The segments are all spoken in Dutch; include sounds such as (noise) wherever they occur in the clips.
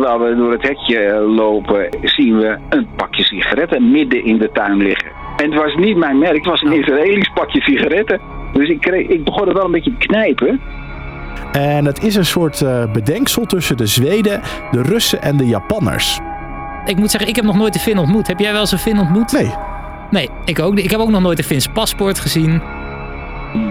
terwijl we door het hekje eh, lopen, zien we een pakje sigaretten midden in de tuin liggen. En het was niet mijn merk, het was een Israëlisch pakje sigaretten. Dus ik, kreeg, ik begon er wel een beetje te knijpen. En het is een soort uh, bedenksel tussen de Zweden, de Russen en de Japanners. Ik moet zeggen, ik heb nog nooit een Fin ontmoet. Heb jij wel eens een Fin ontmoet? Nee. Nee, ik ook niet. Ik heb ook nog nooit een Fins paspoort gezien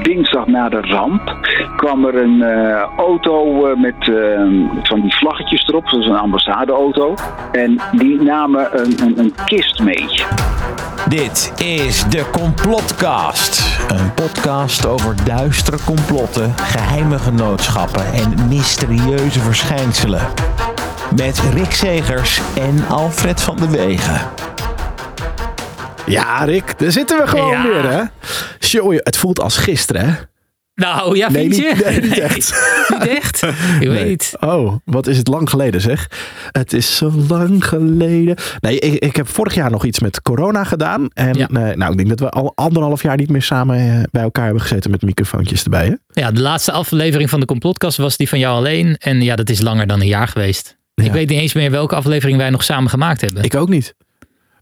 dinsdag na de ramp kwam er een uh, auto uh, met uh, van die vlaggetjes erop, zoals een ambassadeauto. En die namen een, een, een kist mee. Dit is de Complotcast. Een podcast over duistere complotten, geheime genootschappen en mysterieuze verschijnselen. Met Rick Segers en Alfred van de Wegen. Ja, Rick, daar zitten we gewoon ja. weer, hè? Het voelt als gisteren, hè? Nou, ja, vind je? Niet, nee, (laughs) niet echt. niet echt? Ik nee. weet. Oh, wat is het lang geleden zeg. Het is zo lang geleden. Nee, ik, ik heb vorig jaar nog iets met corona gedaan. En ja. uh, nou, ik denk dat we al anderhalf jaar niet meer samen uh, bij elkaar hebben gezeten met microfoontjes erbij. Hè? Ja, de laatste aflevering van de Complotkast was die van jou alleen. En ja, dat is langer dan een jaar geweest. Ja. Ik weet niet eens meer welke aflevering wij nog samen gemaakt hebben. Ik ook niet.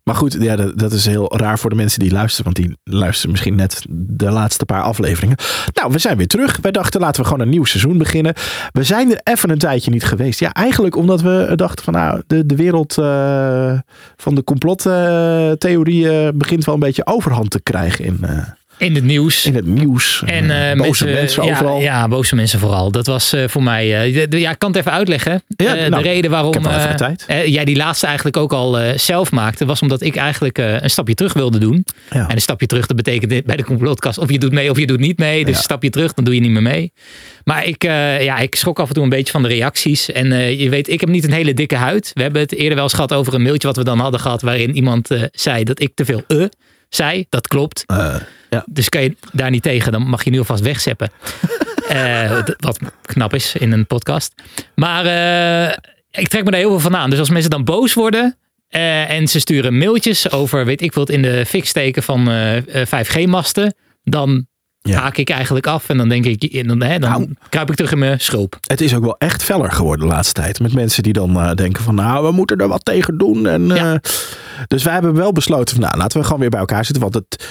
Maar goed, ja, dat, is heel raar voor de mensen die luisteren. Want die luisteren misschien net de laatste paar afleveringen. Nou, we zijn weer terug. Wij dachten, laten we gewoon een nieuw seizoen beginnen. We zijn er even een tijdje niet geweest. Ja, eigenlijk omdat we dachten van nou, de, de wereld uh, van de complottheorieën begint wel een beetje overhand te krijgen in... Uh, in het nieuws. In het nieuws. En uh, boze mensen, mensen ja, overal. Ja, boze mensen vooral. Dat was uh, voor mij. Uh, de, ja, ik kan het even uitleggen. Ja, nou, de reden waarom tijd. jij die laatste eigenlijk ook al zelf maakte, was omdat ik eigenlijk een stapje terug wilde doen. Ja. En een stapje terug, dat betekent bij de complotkast of je doet mee of je doet niet mee. Dus een stapje terug, dan doe je niet meer mee. Maar ik, ja, ik schrok af en toe een beetje van de reacties. En je weet, ik heb niet een hele dikke huid. We hebben het eerder wel eens gehad over een mailtje wat we dan hadden gehad, waarin iemand zei dat ik te veel eh zei. Dat klopt. Ja. Dus kan je daar niet tegen, dan mag je nu alvast wegzeppen. (laughs) uh, wat knap is in een podcast. Maar uh, ik trek me daar heel veel van aan. Dus als mensen dan boos worden uh, en ze sturen mailtjes over, weet ik wat, in de fik steken van 5G-masten, dan ja. haak ik eigenlijk af en dan denk ik, dan, hè, dan nou, kruip ik terug in mijn schulp. Het is ook wel echt feller geworden de laatste tijd. Met mensen die dan uh, denken van nou, we moeten er wat tegen doen. En, ja. uh, dus wij hebben wel besloten van nou, laten we gewoon weer bij elkaar zitten. Want het,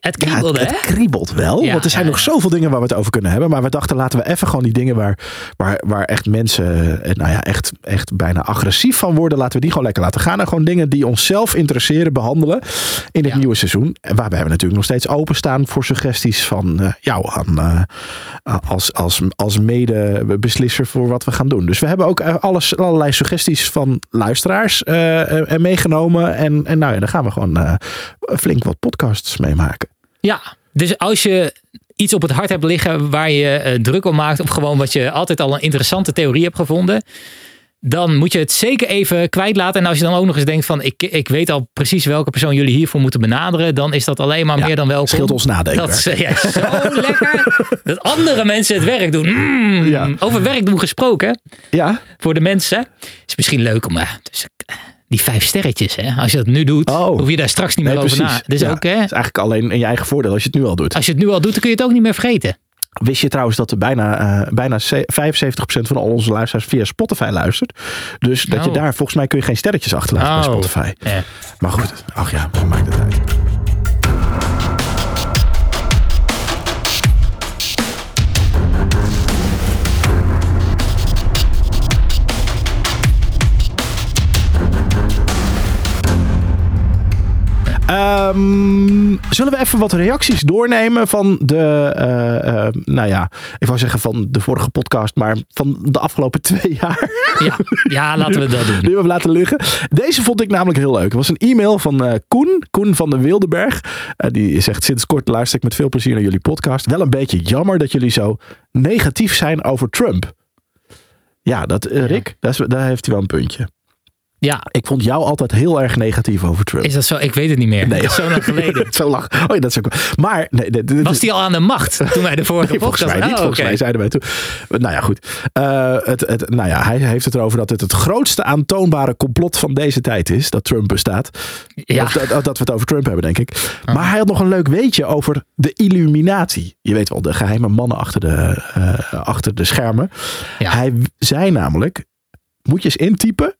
het kriebelt, ja, het, het, kriebelt wel. Ja, want er zijn ja, nog zoveel dingen waar we het over kunnen hebben. Maar we dachten, laten we even gewoon die dingen waar, waar, waar echt mensen nou ja, echt, echt bijna agressief van worden. Laten we die gewoon lekker laten gaan. En gewoon dingen die onszelf interesseren behandelen in het nieuwe seizoen. En waarbij we natuurlijk nog steeds openstaan voor suggesties van uh, jou aan, uh, als, als, als medebeslisser voor wat we gaan doen. Dus we hebben ook alles, allerlei suggesties van luisteraars uh, meegenomen. En, en nou ja, daar gaan we gewoon flink wat podcasts mee maken. Ja, dus als je iets op het hart hebt liggen waar je uh, druk om maakt, of gewoon wat je altijd al een interessante theorie hebt gevonden, dan moet je het zeker even kwijtlaten. En als je dan ook nog eens denkt van, ik, ik weet al precies welke persoon jullie hiervoor moeten benaderen, dan is dat alleen maar ja, meer dan welkom. Scheelt ons nadenken. Dat is ja, zo (laughs) lekker dat andere mensen het werk doen. Mm, ja. Over werk doen gesproken. Ja. Voor de mensen. is misschien leuk om... Dus, die vijf sterretjes, hè? als je dat nu doet, oh. hoef je daar straks niet meer nee, over precies. na. Dus ja, ook, hè? Het is eigenlijk alleen in je eigen voordeel als je het nu al doet. Als je het nu al doet, dan kun je het ook niet meer vergeten. Wist je trouwens dat er bijna, uh, bijna 75% van al onze luisteraars via Spotify luistert? Dus dat oh. je daar, volgens mij kun je geen sterretjes achterlaten oh. bij Spotify. Ja. Maar goed, ach ja, wat maakt het uit. Um, zullen we even wat reacties doornemen van de, uh, uh, nou ja, ik wou zeggen van de vorige podcast, maar van de afgelopen (laughs) twee jaar. Ja, ja laten we dat doen. Die we laten liggen. Deze vond ik namelijk heel leuk. Het was een e-mail van uh, Koen, Koen van de Wildenberg. die zegt, sinds kort luister ik met veel plezier naar jullie podcast. Wel een beetje jammer dat jullie zo negatief zijn over Trump. Ja, dat, Rick, ja. Dat, daar heeft hij wel een puntje. Ja. Ik vond jou altijd heel erg negatief over Trump. Is dat zo? Ik weet het niet meer. Nee. Dat is zo lang geleden. (laughs) zo lang. Oh ja, dat is ook... Maar... Nee, dit, dit, Was hij al aan de macht toen wij de vorige nee, volgens mij niet. Oh, volgens okay. mij zeiden wij toen... Nou ja, goed. Uh, het, het, nou ja, hij heeft het erover dat het het grootste aantoonbare complot van deze tijd is. Dat Trump bestaat. Ja. Dat, dat, we het over Trump hebben, denk ik. Oh. Maar hij had nog een leuk weetje over de Illuminati. Je weet wel, de geheime mannen achter de, uh, achter de schermen. Ja. Hij zei namelijk moet je eens intypen.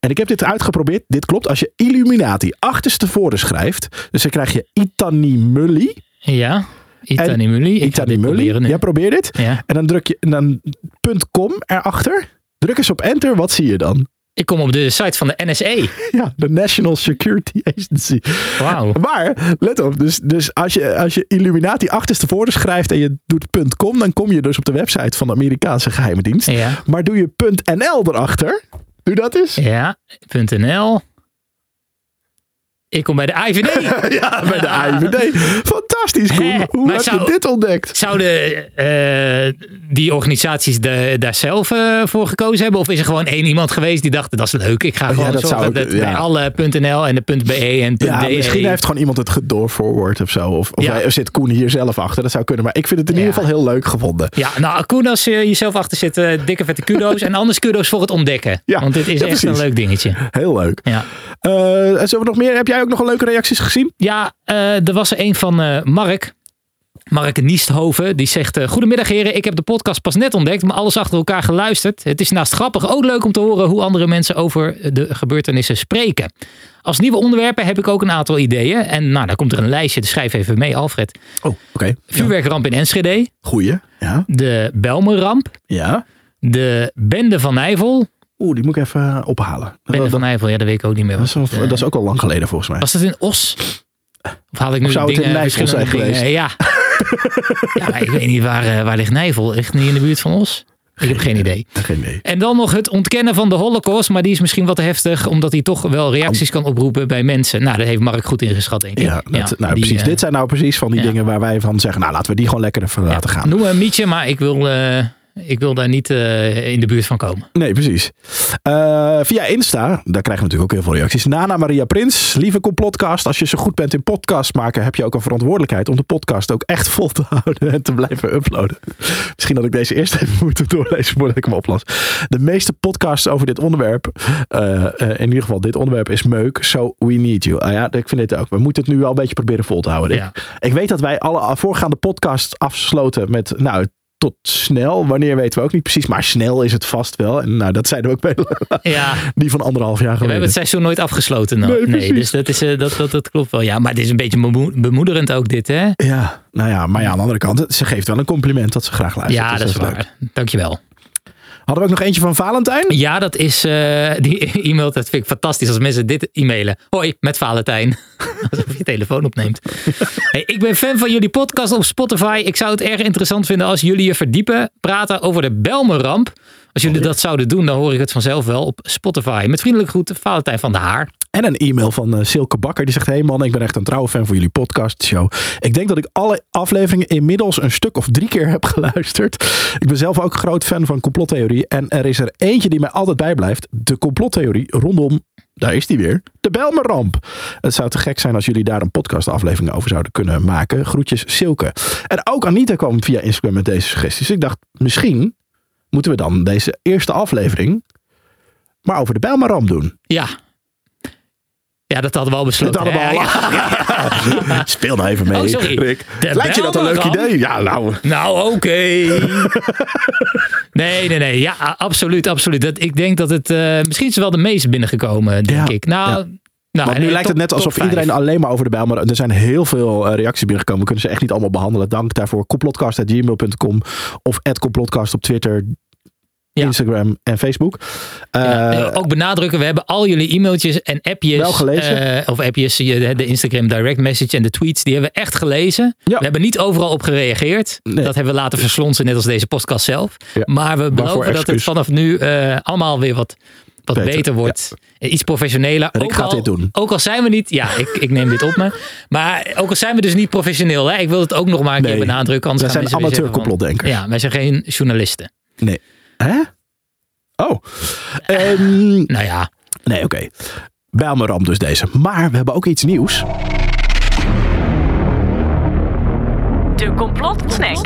En ik heb dit uitgeprobeerd. Dit klopt. Als je Illuminati achterstevoren schrijft. Dus dan krijg je Itanimulli. Ja, Itanimulli. Ik Itanimulli. Jij probeert dit. Ja. En dan druk je en dan .com erachter. Druk eens op enter. Wat zie je dan? Ik kom op de site van de NSA. (laughs) Ja, de National Security Agency. Wauw. Maar, let op, dus, dus als, je, als je Illuminati achterstevoren schrijft en je doet .com, dan kom je dus op de website van de Amerikaanse geheime dienst. Ja. Maar doe je .nl erachter, doe dat eens. Ja, .nl. Ik kom bij de IVD. (laughs) Ja, bij de (laughs) AIVD. Fantastisch, Koen. Hè? Hoe heb zou- je dit ontdekt? Zouden eh, die organisaties de, daar zelf eh, voor gekozen hebben? Of is er gewoon één iemand geweest die dacht, dat is leuk. Ik ga gewoon Oh dat zorgen dat ja. bij alle .nl en de .be en Ja, .de. misschien heeft gewoon iemand het gedoorforward of zo. Of, of Ja. zit Koen hier zelf achter. Dat zou kunnen. Maar ik vind het in Ja. ieder geval heel leuk gevonden. Ja, nou, Koen, als je jezelf achter zit, eh, dikke vette kudo's. en anders kudo's voor het ontdekken. Ja, Want dit is ja, echt precies. een leuk dingetje. Heel leuk. Ja, Eh, en zullen we nog meer? Heb jij ook nog een leuke reacties gezien? ja eh, er was er een van eh, Mark. Mark Niesthoven, die zegt... eh, Goedemiddag heren, ik heb de podcast pas net ontdekt... maar alles achter elkaar geluisterd. Het is naast grappig ook leuk om te horen... hoe andere mensen over de gebeurtenissen spreken. Als nieuwe onderwerpen heb ik ook een aantal ideeën. En nou, daar komt er een lijstje, dus schrijf even mee, Alfred. Oh, oké. Vuurwerkramp in Enschede. Goeie. Ja. De Belmerramp. Ja. De Bende van Nijvel. Oeh, die moet ik even ophalen. Dat, Bende dat- van Nijvel, ja, dat weet ik ook niet meer. dat is, al- het, dat is ook al lang geleden volgens mij. Was het in Os? Of haal ik nu Of zou het dingen, in Nijvel zijn geweest? Ja. (laughs) ja, ik weet niet waar, eh, waar ligt Nijvel. Ligt het niet in de buurt van Os? Ik heb geen idee. Geen idee. En dan nog het ontkennen van de holocaust. Maar die is misschien wat heftig. Omdat hij toch wel reacties kan oproepen bij mensen. Nou, dat heeft Mark goed ingeschat, denk ik. Ja, dat, nou, die, precies. eh, Dit zijn nou precies van die ja. dingen waar wij van zeggen, nou laten we die gewoon lekker even laten gaan. Noem een mietje, maar ik wil, eh, ik wil daar niet eh, in de buurt van komen. Nee, precies. Eh, via Insta, daar krijgen we natuurlijk ook heel veel reacties. Nana Maria Prins, lieve complotcast. Als je zo goed bent in podcast maken, heb je ook een verantwoordelijkheid om de podcast ook echt vol te (laughs) houden en te blijven uploaden. Misschien dat ik deze eerst even (laughs) moet doorlezen voordat ik hem oplas. De meeste podcasts over dit onderwerp, eh, in ieder geval dit onderwerp, is meuk. So we need you. Ah ja, ik vind dit ook. We moeten het nu wel een beetje proberen vol te houden. Ja. Ik, ik weet dat wij alle voorgaande podcasts afsloten met, nou, tot snel. Wanneer weten we ook niet precies. Maar snel is het vast wel. En nou, dat zeiden we ook bij Ja, die van anderhalf jaar we hebben geleden. het seizoen nooit afgesloten. Nou. Nee, dus dat, is, eh, dat, dat, dat klopt wel. Ja, maar het is een beetje bemoe- bemoederend ook dit, hè? Ja, nou ja, maar ja, aan de andere kant, ze geeft wel een compliment dat ze graag luistert. Ja, Dus dat is leuk. waar. Dankjewel. Hadden we ook nog eentje van Valentijn? Ja, dat is eh, die (laughs) e-mail. Dat vind ik fantastisch als mensen dit e-mailen. Hoi, met Valentijn. (laughs) Alsof je je telefoon opneemt. (laughs) Hey, ik ben fan van jullie podcast op Spotify. Ik zou het erg interessant vinden als jullie je verdiepen, praten over de Belmerramp. Als jullie dat zouden doen, dan hoor ik het vanzelf wel op Spotify. Met vriendelijke groeten, Valentijn van der Haar. En een e-mail van eh, Silke Bakker. Die zegt: Hey man, ik ben echt een trouwe fan van jullie podcast show. Ik denk dat ik alle afleveringen inmiddels een stuk of drie keer heb (laughs) geluisterd. Ik ben zelf ook groot fan van complottheorie. En er is er eentje die mij altijd bijblijft: de complottheorie rondom. Daar is die weer. De Belmerramp. Het zou te gek zijn als jullie daar een podcastaflevering over zouden kunnen maken. Groetjes Silke. En ook Anita kwam via Instagram met deze suggesties. Ik dacht, misschien moeten we dan deze eerste aflevering maar over de Bijlmerramp doen. Ja. Ja, dat hadden we al besloten. Dat hadden we al. Ja, ja. (laughs) Speel nou even mee, Oh, sorry. Rick. Lijkt je dat een leuk idee? Ja, nou. Nou, oké. nee, nee, nee. Ja, absoluut, absoluut. Dat, ik denk dat het... eh, misschien is wel de meest binnengekomen, denk Ja, ik. Nou. Nou Want nu en lijkt het net alsof vijf. iedereen alleen maar over de Bijlmer... Er zijn heel veel eh, reacties binnengekomen. We kunnen ze echt niet allemaal behandelen. Dank daarvoor. Complotcast.gmail.com of @complotcast op Twitter, Ja. Instagram en Facebook. Ja, Eh, eh, ook benadrukken, we hebben al jullie e-mailtjes en appjes. Wel gelezen. eh, of appjes, je- de Instagram direct message en de tweets, die hebben we echt gelezen. Ja. We hebben niet overal op gereageerd. Nee. Dat hebben we laten verslonsen, net als deze podcast zelf. Maar we beloven dat het vanaf nu eh, allemaal weer wat, wat Beter, beter, wordt. Iets professioneler. Rick ook gaat al, dit doen. Ook al zijn we niet, ja, ik, ik neem dit op me. Maar ook al zijn we dus niet professioneel. Hè, ik wil het ook nog maar een Nee. keer benadrukken. Anders Wij gaan zijn amateur-complotdenkers. Ja, wij zijn geen journalisten. nee. Hè? Oh. Ehm, (laughs) Nou ja, nee, oké. Bijlmerramp dus deze. Maar we hebben ook iets nieuws. De complotsnack.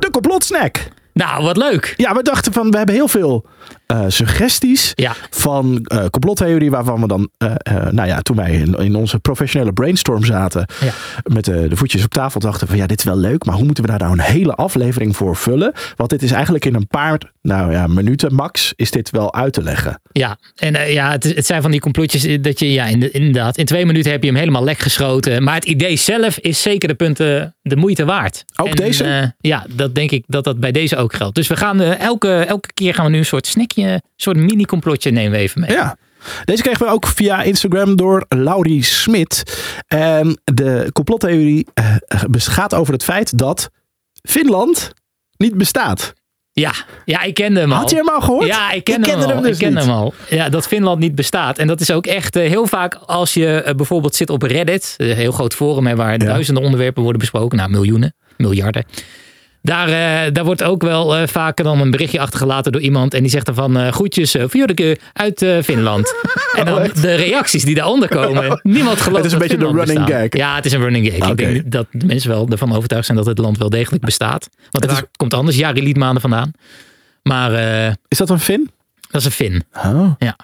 De complotsnack. nou wat leuk. Ja, we dachten van, we hebben heel veel eh, suggesties Ja. van eh complottheorie waarvan we dan, eh, nou ja, toen wij in, in onze professionele brainstorm zaten Ja. met de, de voetjes op tafel dachten van ja, dit is wel leuk, maar hoe moeten we daar nou een hele aflevering voor vullen? Want dit is eigenlijk in een paar, nou ja, minuten max is dit wel uit te leggen. Ja, en ja, het, het zijn van die complotjes dat je, ja, in de- inderdaad, in twee minuten heb je hem helemaal lek geschoten. Maar het idee zelf is zeker de punten de moeite waard. Ook En, deze? ja, dat denk ik dat dat bij deze ook geldt. Dus we gaan elke, elke keer gaan we nu een soort snackje, een soort mini-complotje nemen we even mee. Ja. Deze kregen we ook via Instagram door Laurie Smit. En de complottheorie eh, gaat over het feit dat Finland niet bestaat. Ja, ja ik kende hem al. Had je hem al gehoord? Ja, ik kende, kende hem, al. dus ik kende hem al. Ja, dat Finland niet bestaat. En dat is ook echt eh, heel vaak als je eh, bijvoorbeeld zit op Reddit. Een heel groot forum hè, waar duizenden onderwerpen worden besproken. Nou, miljoenen, miljarden. Daar, eh, daar wordt ook wel eh, vaker dan een berichtje achtergelaten door iemand. En die zegt dan van eh groetjes uh, Fjordeke uit Finland. (laughs) en dan de reacties die daaronder komen. Niemand gelooft Het is een beetje de running gag. Ja, het is een running gag. Ik denk dat de mensen wel ervan overtuigd zijn dat het land wel degelijk bestaat. Want Het is- komt anders Jari Liedmanen vandaan? Maar Is dat een Fin? dat is een Fin. Oh. Ja.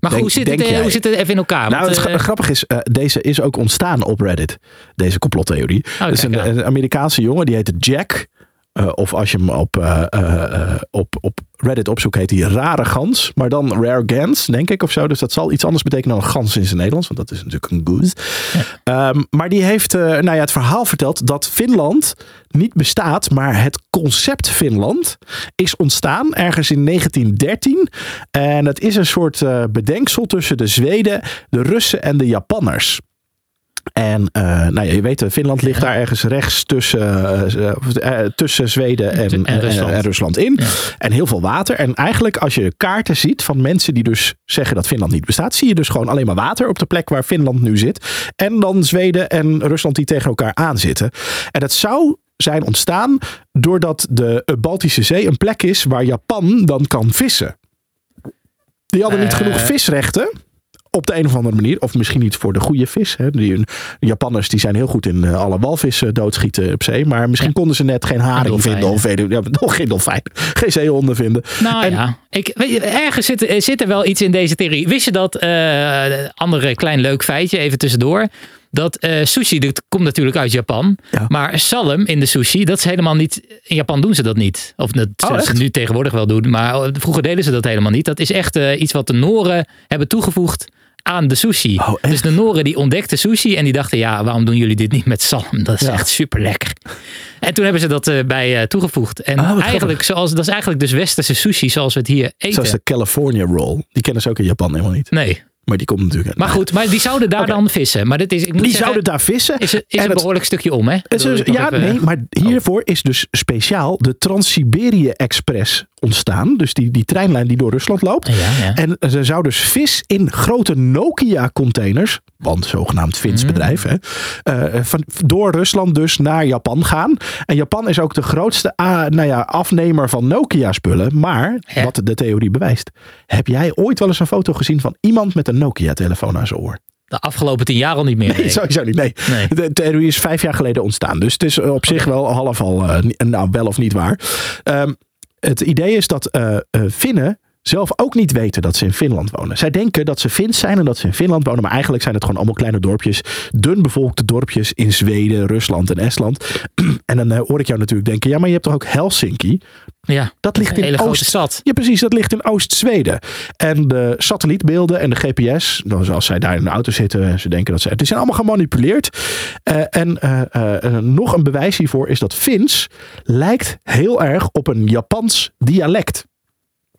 Maar Denk- hoe, zit het, hoe zit het even in elkaar? Nou, Want, het gra- grappig is, deze is ook ontstaan op Reddit. Deze complottheorie. Het is kijk een, aan. een Amerikaanse jongen, die heet Jack. Eh, of als je hem op, eh, eh, op, op Reddit opzoekt, heet hij Rare Gans. Maar dan Rare Gans, denk ik of zo. Dus dat zal iets anders betekenen dan een gans in zijn Nederlands. Want dat is natuurlijk een goose. Ehm, maar die heeft nou ja, het verhaal verteld dat Finland niet bestaat. Maar het concept Finland is ontstaan ergens in 1913. En het is een soort bedenksel tussen de Zweden, de Russen en de Japanners. En eh, nou ja, je weet, eh, Finland ligt daar ergens rechts tussen, eh, tussen Zweden en, En Rusland. en Rusland in. En heel veel water. En eigenlijk als je kaarten ziet van mensen die dus zeggen dat Finland niet bestaat, zie je dus gewoon alleen maar water op de plek waar Finland nu zit. En dan Zweden en Rusland die tegen elkaar aanzitten. En dat zou zijn ontstaan doordat de Baltische Zee een plek is waar Japan dan kan vissen. Die hadden niet genoeg visrechten. Op de een of andere manier. Of misschien niet voor de goede vis. Hè. Die, de Japanners die zijn heel goed in eh, alle walvissen doodschieten op zee. Maar misschien konden ze net geen haring vinden. Of weet ja, (laughs) nog geen dolfijn. Geen zeehonden vinden. nou en- ja, ik, weet je, ergens zit, er- zit er wel iets in deze theorie. Wist je dat, eh andere klein leuk feitje, even tussendoor. Dat eh, sushi, dat komt natuurlijk uit Japan. Ja. Maar salm in de sushi, dat is helemaal niet... In Japan doen ze dat niet. Of dat ze Oh, echt? nu tegenwoordig wel doen. Maar eh, vroeger deden ze dat helemaal niet. Dat is echt eh, iets wat de Noren hebben toegevoegd aan de sushi. Oh, dus de Noren die ontdekten sushi en die dachten... ja, waarom doen jullie dit niet met salm? Dat is Ja. echt super lekker. En toen hebben ze dat eh, bij eh, toegevoegd. En Oh, eigenlijk, zoals, dat is eigenlijk dus westerse sushi zoals we het hier eten. Zoals de California roll. Die kennen ze ook in Japan helemaal niet. Nee, Maar die komt natuurlijk uit. maar goed, maar die zouden daar dan vissen. Maar dit is, ik moet Die zeggen, zouden daar vissen. is, is En een het- behoorlijk stukje om, hè? Is ja, even- nee, maar (laughs) hiervoor is dus speciaal de Trans-Siberië Express ontstaan. Dus die, die treinlijn die door Rusland loopt. Ja, ja. En er zou dus vis in grote Nokia-containers, want zogenaamd Fins Mm. bedrijf, hè, eh, van, door Rusland dus naar Japan gaan. En Japan is ook de grootste ah, nou ja, afnemer van Nokia-spullen. Maar, wat de theorie bewijst, heb jij ooit wel eens een foto gezien van iemand met een Nokia-telefoon aan zijn oor? De afgelopen tien jaar al niet meer. Nee, nee. sowieso niet. Nee. Nee. De is vijf jaar geleden ontstaan. Dus het is op zich wel half al, eh, nou wel of niet waar. Ehm, het idee is dat eh eh, Finnen zelf ook niet weten dat ze in Finland wonen. Zij denken dat ze Fins zijn en dat ze in Finland wonen. Maar eigenlijk zijn het gewoon allemaal kleine dorpjes. Dun bevolkte dorpjes in Zweden, Rusland en Estland. (clears throat) en dan eh, hoor ik jou natuurlijk denken. Ja, maar je hebt toch ook Helsinki? Ja, Dat ligt in hele grote Oost- stad. Ja, precies. Dat ligt in Oost-Zweden. En de satellietbeelden en de GPS, dus als zij daar in de auto zitten en ze denken dat ze. Die zijn allemaal gemanipuleerd. Eh, en eh, nog een bewijs hiervoor is dat Fins lijkt heel erg op een Japans dialect.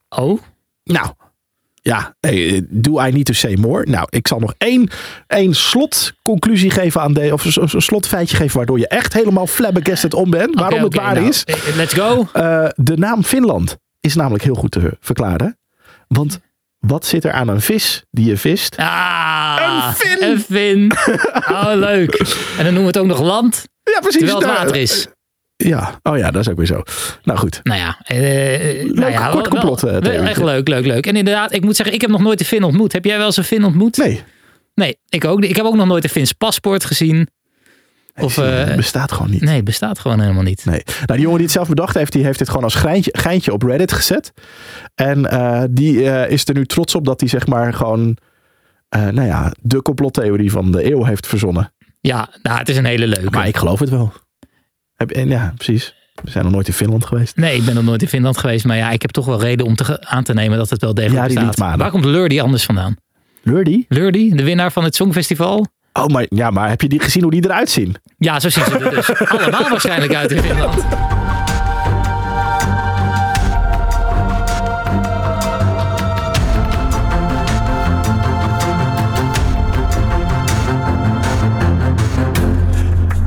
Oh, Nou. Ja, hey, do I need to say more? Nou, ik zal nog één, één slotconclusie geven aan deze, of een slotfeitje geven waardoor je echt helemaal flabbergasted om bent. Waarom het waar nou, is. eh, Let's go. Eh, de naam Finland is namelijk heel goed te verklaren. Want wat zit er aan een vis die je vist? Ah, Een vin. Een vin. (laughs) Oh, leuk. En dan noemen we het ook nog land, Ja, precies. terwijl het water is. Ja, oh ja, dat is ook weer zo. Nou goed. Nou ja, eh, nou ja kort complot, wel- eh, wel. Echt leuk, leuk, leuk. En inderdaad, ik moet zeggen, ik heb nog nooit een Fin ontmoet. Heb jij wel eens een Fin ontmoet? Nee. Nee, ik ook niet. Ik heb ook nog nooit een Fins paspoort gezien. Of, Het eh, bestaat gewoon niet. nee, bestaat gewoon helemaal niet. Nee. Nou, die jongen die het zelf bedacht heeft, die heeft dit gewoon als geintje, geintje op Reddit gezet. En eh, die eh, is er nu trots op dat hij zeg maar gewoon, eh, nou ja, de complottheorie van de eeuw heeft verzonnen. Ja, nou, het is een hele leuke. Maar ik geloof het wel. Ja, precies. We zijn nog nooit in Finland geweest. Nee, ik ben nog nooit in Finland geweest. Maar ja, ik heb toch wel reden om te aan te nemen dat het wel degelijk Ja, die bestaat. Waar komt Lurdy anders vandaan? Lurdy? Lurdy, de winnaar van het Songfestival? Oh, maar, ja, maar heb je die gezien hoe die eruit zien? Ja, zo zien ze er dus (laughs) allemaal waarschijnlijk uit in Finland.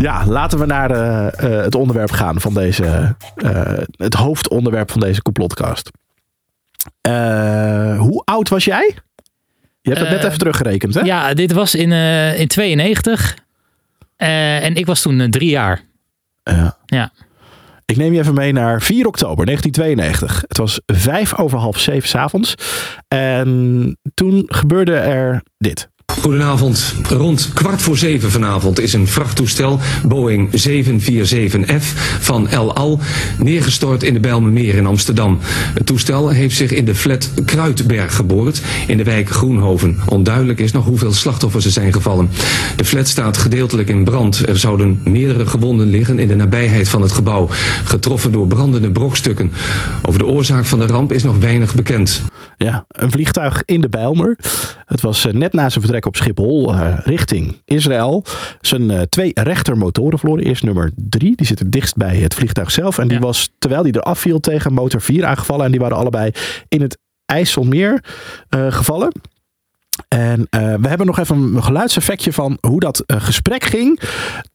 Ja, laten we naar eh, eh, het onderwerp gaan van deze, eh, het hoofdonderwerp van deze complotcast. Hoe oud was jij? Je hebt het net even teruggerekend, hè? Ja, dit was in, in 92. Eh, en ik was toen drie jaar. Ja. Ja. Ik neem je even mee naar 4 oktober 1992. Het was vijf over half zeven s'avonds. En toen gebeurde er dit. Goedenavond. Rond kwart voor zeven vanavond is een vrachttoestel Boeing 747F van El Al neergestort in de Bijlmermeer in Amsterdam. Het toestel heeft zich in de flat Kruidberg geboord in de wijk Groenhoven. Onduidelijk is nog hoeveel slachtoffers er zijn gevallen. De flat staat gedeeltelijk in brand. Er zouden meerdere gewonden liggen in de nabijheid van het gebouw, getroffen door brandende brokstukken. Over de oorzaak van de ramp is nog weinig bekend. Ja, een vliegtuig in de Bijlmer. Het was eh, net na zijn vertrek op Schiphol eh, richting Israël. Zijn eh, twee rechtermotoren verloren. Eerst nummer drie, die zit het dichtst bij het vliegtuig zelf. En die Ja. was, terwijl die eraf viel, tegen motor 4 aangevallen. En die waren allebei in het IJsselmeer eh, gevallen. En we hebben nog even een geluidseffectje van hoe dat gesprek ging.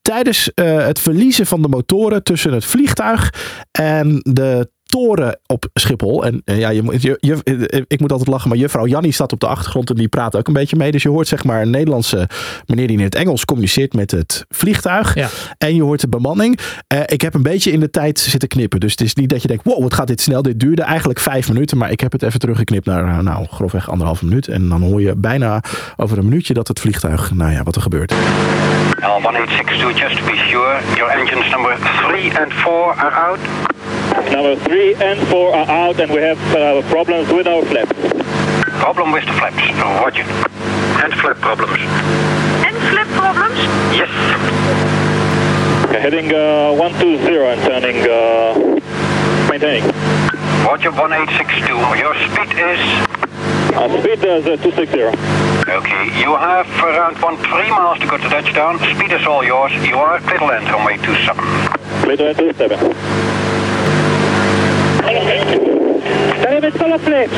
Tijdens het verliezen van de motoren tussen het vliegtuig en de toren op Schiphol. En eh, ja, je, moet- je, je- eh, ik moet altijd lachen, maar juffrouw Jannie staat op de achtergrond en die praat ook een beetje mee. Dus je hoort zeg maar een Nederlandse meneer die in het Engels communiceert met het vliegtuig. Ja. En je hoort de bemanning. Eh, ik heb een beetje in de tijd zitten knippen. Dus het is niet dat je denkt, wow, wat gaat dit snel. Dit duurde eigenlijk vijf minuten. Maar ik heb het even teruggeknipt naar, nou, grofweg anderhalve minuut. En dan hoor je bijna over een minuutje dat het vliegtuig, nou ja, wat er gebeurt. L1862, just to be sure, your engines number 3 and 4 are out. Number three and four are out and we have uh, problems with our flaps. Problem with the flaps, roger. And flap problems. And flap problems? Yes. Okay, heading uh, 120 and turning, uh, maintaining. Roger 1862, your speed is? Uh, speed is uh, 260. Okay, you have around one three miles to go to touchdown. Speed is all yours. You are clear to land runway 27. Clear to land 27. תרים את כל הפלאפס.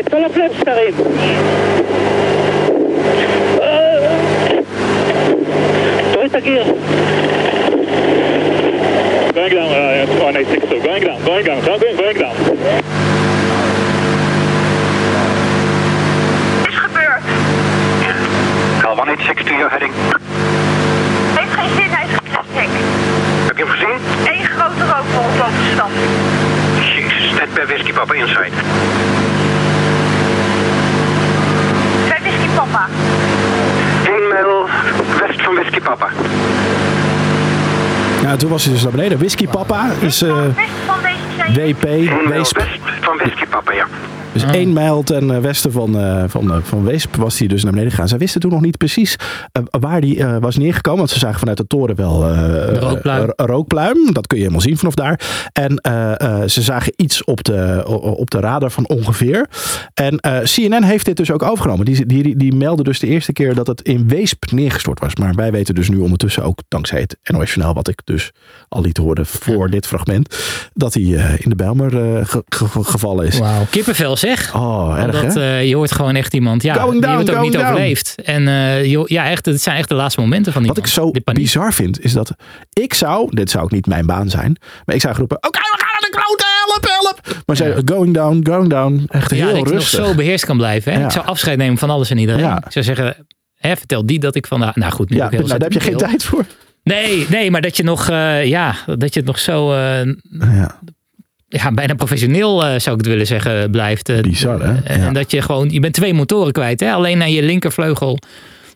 את כל הפלאפס תרים. תוריד את הגיר. Going down, uh, 186, so going down, going down, Whisky Papa Inside. Bij Whisky Papa. 1 mijl west van Whisky Papa. Ja, toen was hij dus naar beneden. Whisky Papa is eh, West van deze zee. WP, 1 mijl Weesp. west van Whisky Papa, ja. Dus één mijl ten eh, westen van, eh, van, eh, van Weesp was hij dus naar beneden gegaan. Zij wisten toen nog niet precies waar hij was neergekomen. Want ze zagen vanuit de toren wel eh, rookpluim. rookpluim. Dat kun je helemaal zien vanaf daar. En ze zagen iets op de, op de radar van ongeveer. En CNN heeft dit dus ook overgenomen. Die, die, die meldde dus de eerste keer dat het in Weesp neergestort was. Maar wij weten dus nu ondertussen ook dankzij het NOS Journaal, wat ik dus al liet horen voor dit fragment, dat hij in de Bijlmer ge- ge- gevallen is. Wauw, kippenvel Oh, erg Omdat hè? eh, je hoort gewoon echt iemand, ja, Going die down, het ook niet down. overleeft. En joh, ja, echt, het zijn echt de laatste momenten van die Wat ik zo bizar vind, is dat ik zou, dit zou ook niet mijn baan zijn, maar ik zou roepen, oké, we gaan naar de klote, help, help. Maar zij, going down, going down, echt Ja, heel dat ik nog rustig. zo beheerst kan blijven. Hè? Ja. Ik zou afscheid nemen van alles en iedereen. Ja. Ik zou zeggen, hè, vertel die dat ik vandaag... Nou goed, nu ja, heel nou, daar heb je geen tijd voor. Nee, nee, maar dat je nog, eh, ja, dat je het nog zo, Ja, ja, bijna professioneel eh, zou ik het willen zeggen, blijft. eh, Bizar, hè? En Ja. dat je gewoon, je bent twee motoren kwijt. Hè? Alleen naar je linkervleugel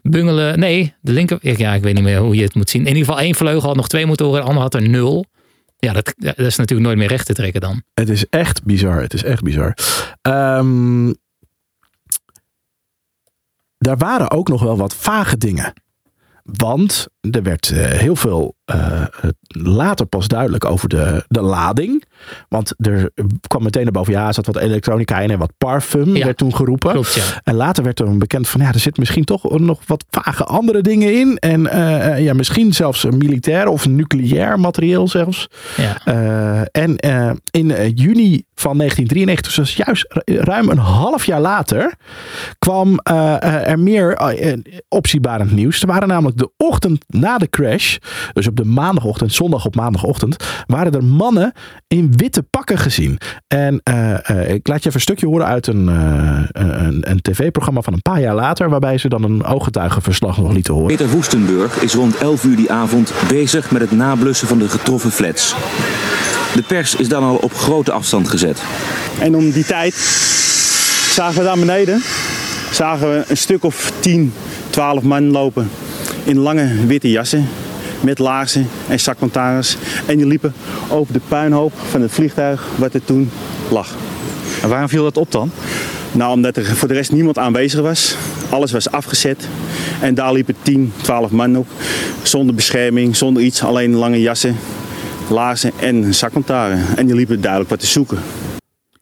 bungelen. Nee, de linker. Ja, ik weet niet meer hoe je het moet zien. In ieder geval één vleugel had nog twee motoren, de andere had er nul. Ja, dat, dat is natuurlijk nooit meer recht te trekken dan. Het is echt bizar. Het is echt bizar. Ehm, daar waren ook nog wel wat vage dingen. Want er werd eh, heel veel eh, later pas duidelijk over de, de lading. Want er kwam meteen naar boven, ja, er zat wat elektronica in en wat parfum, Ja. werd toen geroepen. Klopt, ja. En later werd er bekend van, ja, er zit misschien toch nog wat vage andere dingen in. En eh, ja, misschien zelfs militair of nucleair materieel zelfs. Ja. En in juni van 1993, dus juist ru- ruim een half jaar later, kwam er meer opzienbarend nieuws. Er waren namelijk de ochtend na de crash, dus op de maandagochtend, zondag op maandagochtend, waren er mannen in witte pakken gezien. En eh, eh, ik laat je even een stukje horen uit een, eh, een, een tv-programma van een paar jaar later, waarbij ze dan een ooggetuigenverslag nog lieten horen. Peter Woestenburg is rond 11 uur die avond bezig met het nablussen van de getroffen flats. De pers is dan al op grote afstand gezet. En om die tijd zagen we daar beneden zagen we een stuk of 10, 12 man lopen in lange witte jassen met laarzen en zaklantaarns. En die liepen over de puinhoop van het vliegtuig wat er toen lag. En waarom viel dat op dan? Nou, omdat er voor de rest niemand aanwezig was. Alles was afgezet. En daar liepen 10, 12 man op. Zonder bescherming, zonder iets. Alleen lange jassen, laarzen en zaklantaren. En die liepen duidelijk wat te zoeken.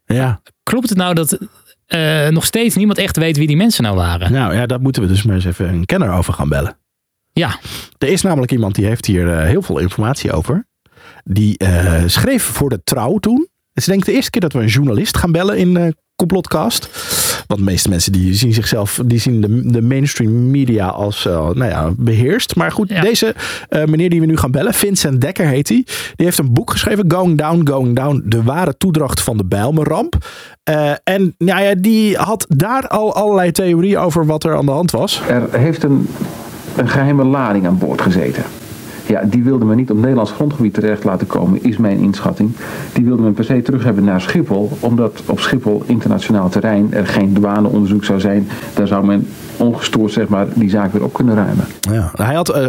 Ja. Klopt het nou dat eh, nog steeds niemand echt weet wie die mensen nou waren? Nou ja, daar moeten we dus maar eens even een kenner over gaan bellen. Ja, Er is namelijk iemand die heeft hier eh, heel veel informatie over. Die eh, schreef voor de trouw toen. Het is denk ik de eerste keer dat we een journalist gaan bellen in eh Complotcast. Want de meeste mensen die zien zichzelf, die zien de, de mainstream media als eh, nou ja, beheerst. Maar goed, Ja. deze eh, meneer die we nu gaan bellen, Vincent Dekker heet hij. Die heeft een boek geschreven, Going Down, Going Down. De ware toedracht van de Bijlmerramp. Eh, en nou ja, die had daar al allerlei theorieën over wat er aan de hand was. Er heeft een, een geheime lading aan boord gezeten. Ja, die wilde men niet op Nederlands grondgebied terecht laten komen, is mijn inschatting. Die wilde men per se terug hebben naar Schiphol, omdat op Schiphol internationaal terrein er geen douaneonderzoek zou zijn. Daar zou men ongestoord zeg maar, die zaak weer op kunnen ruimen. Ja, hij had eh,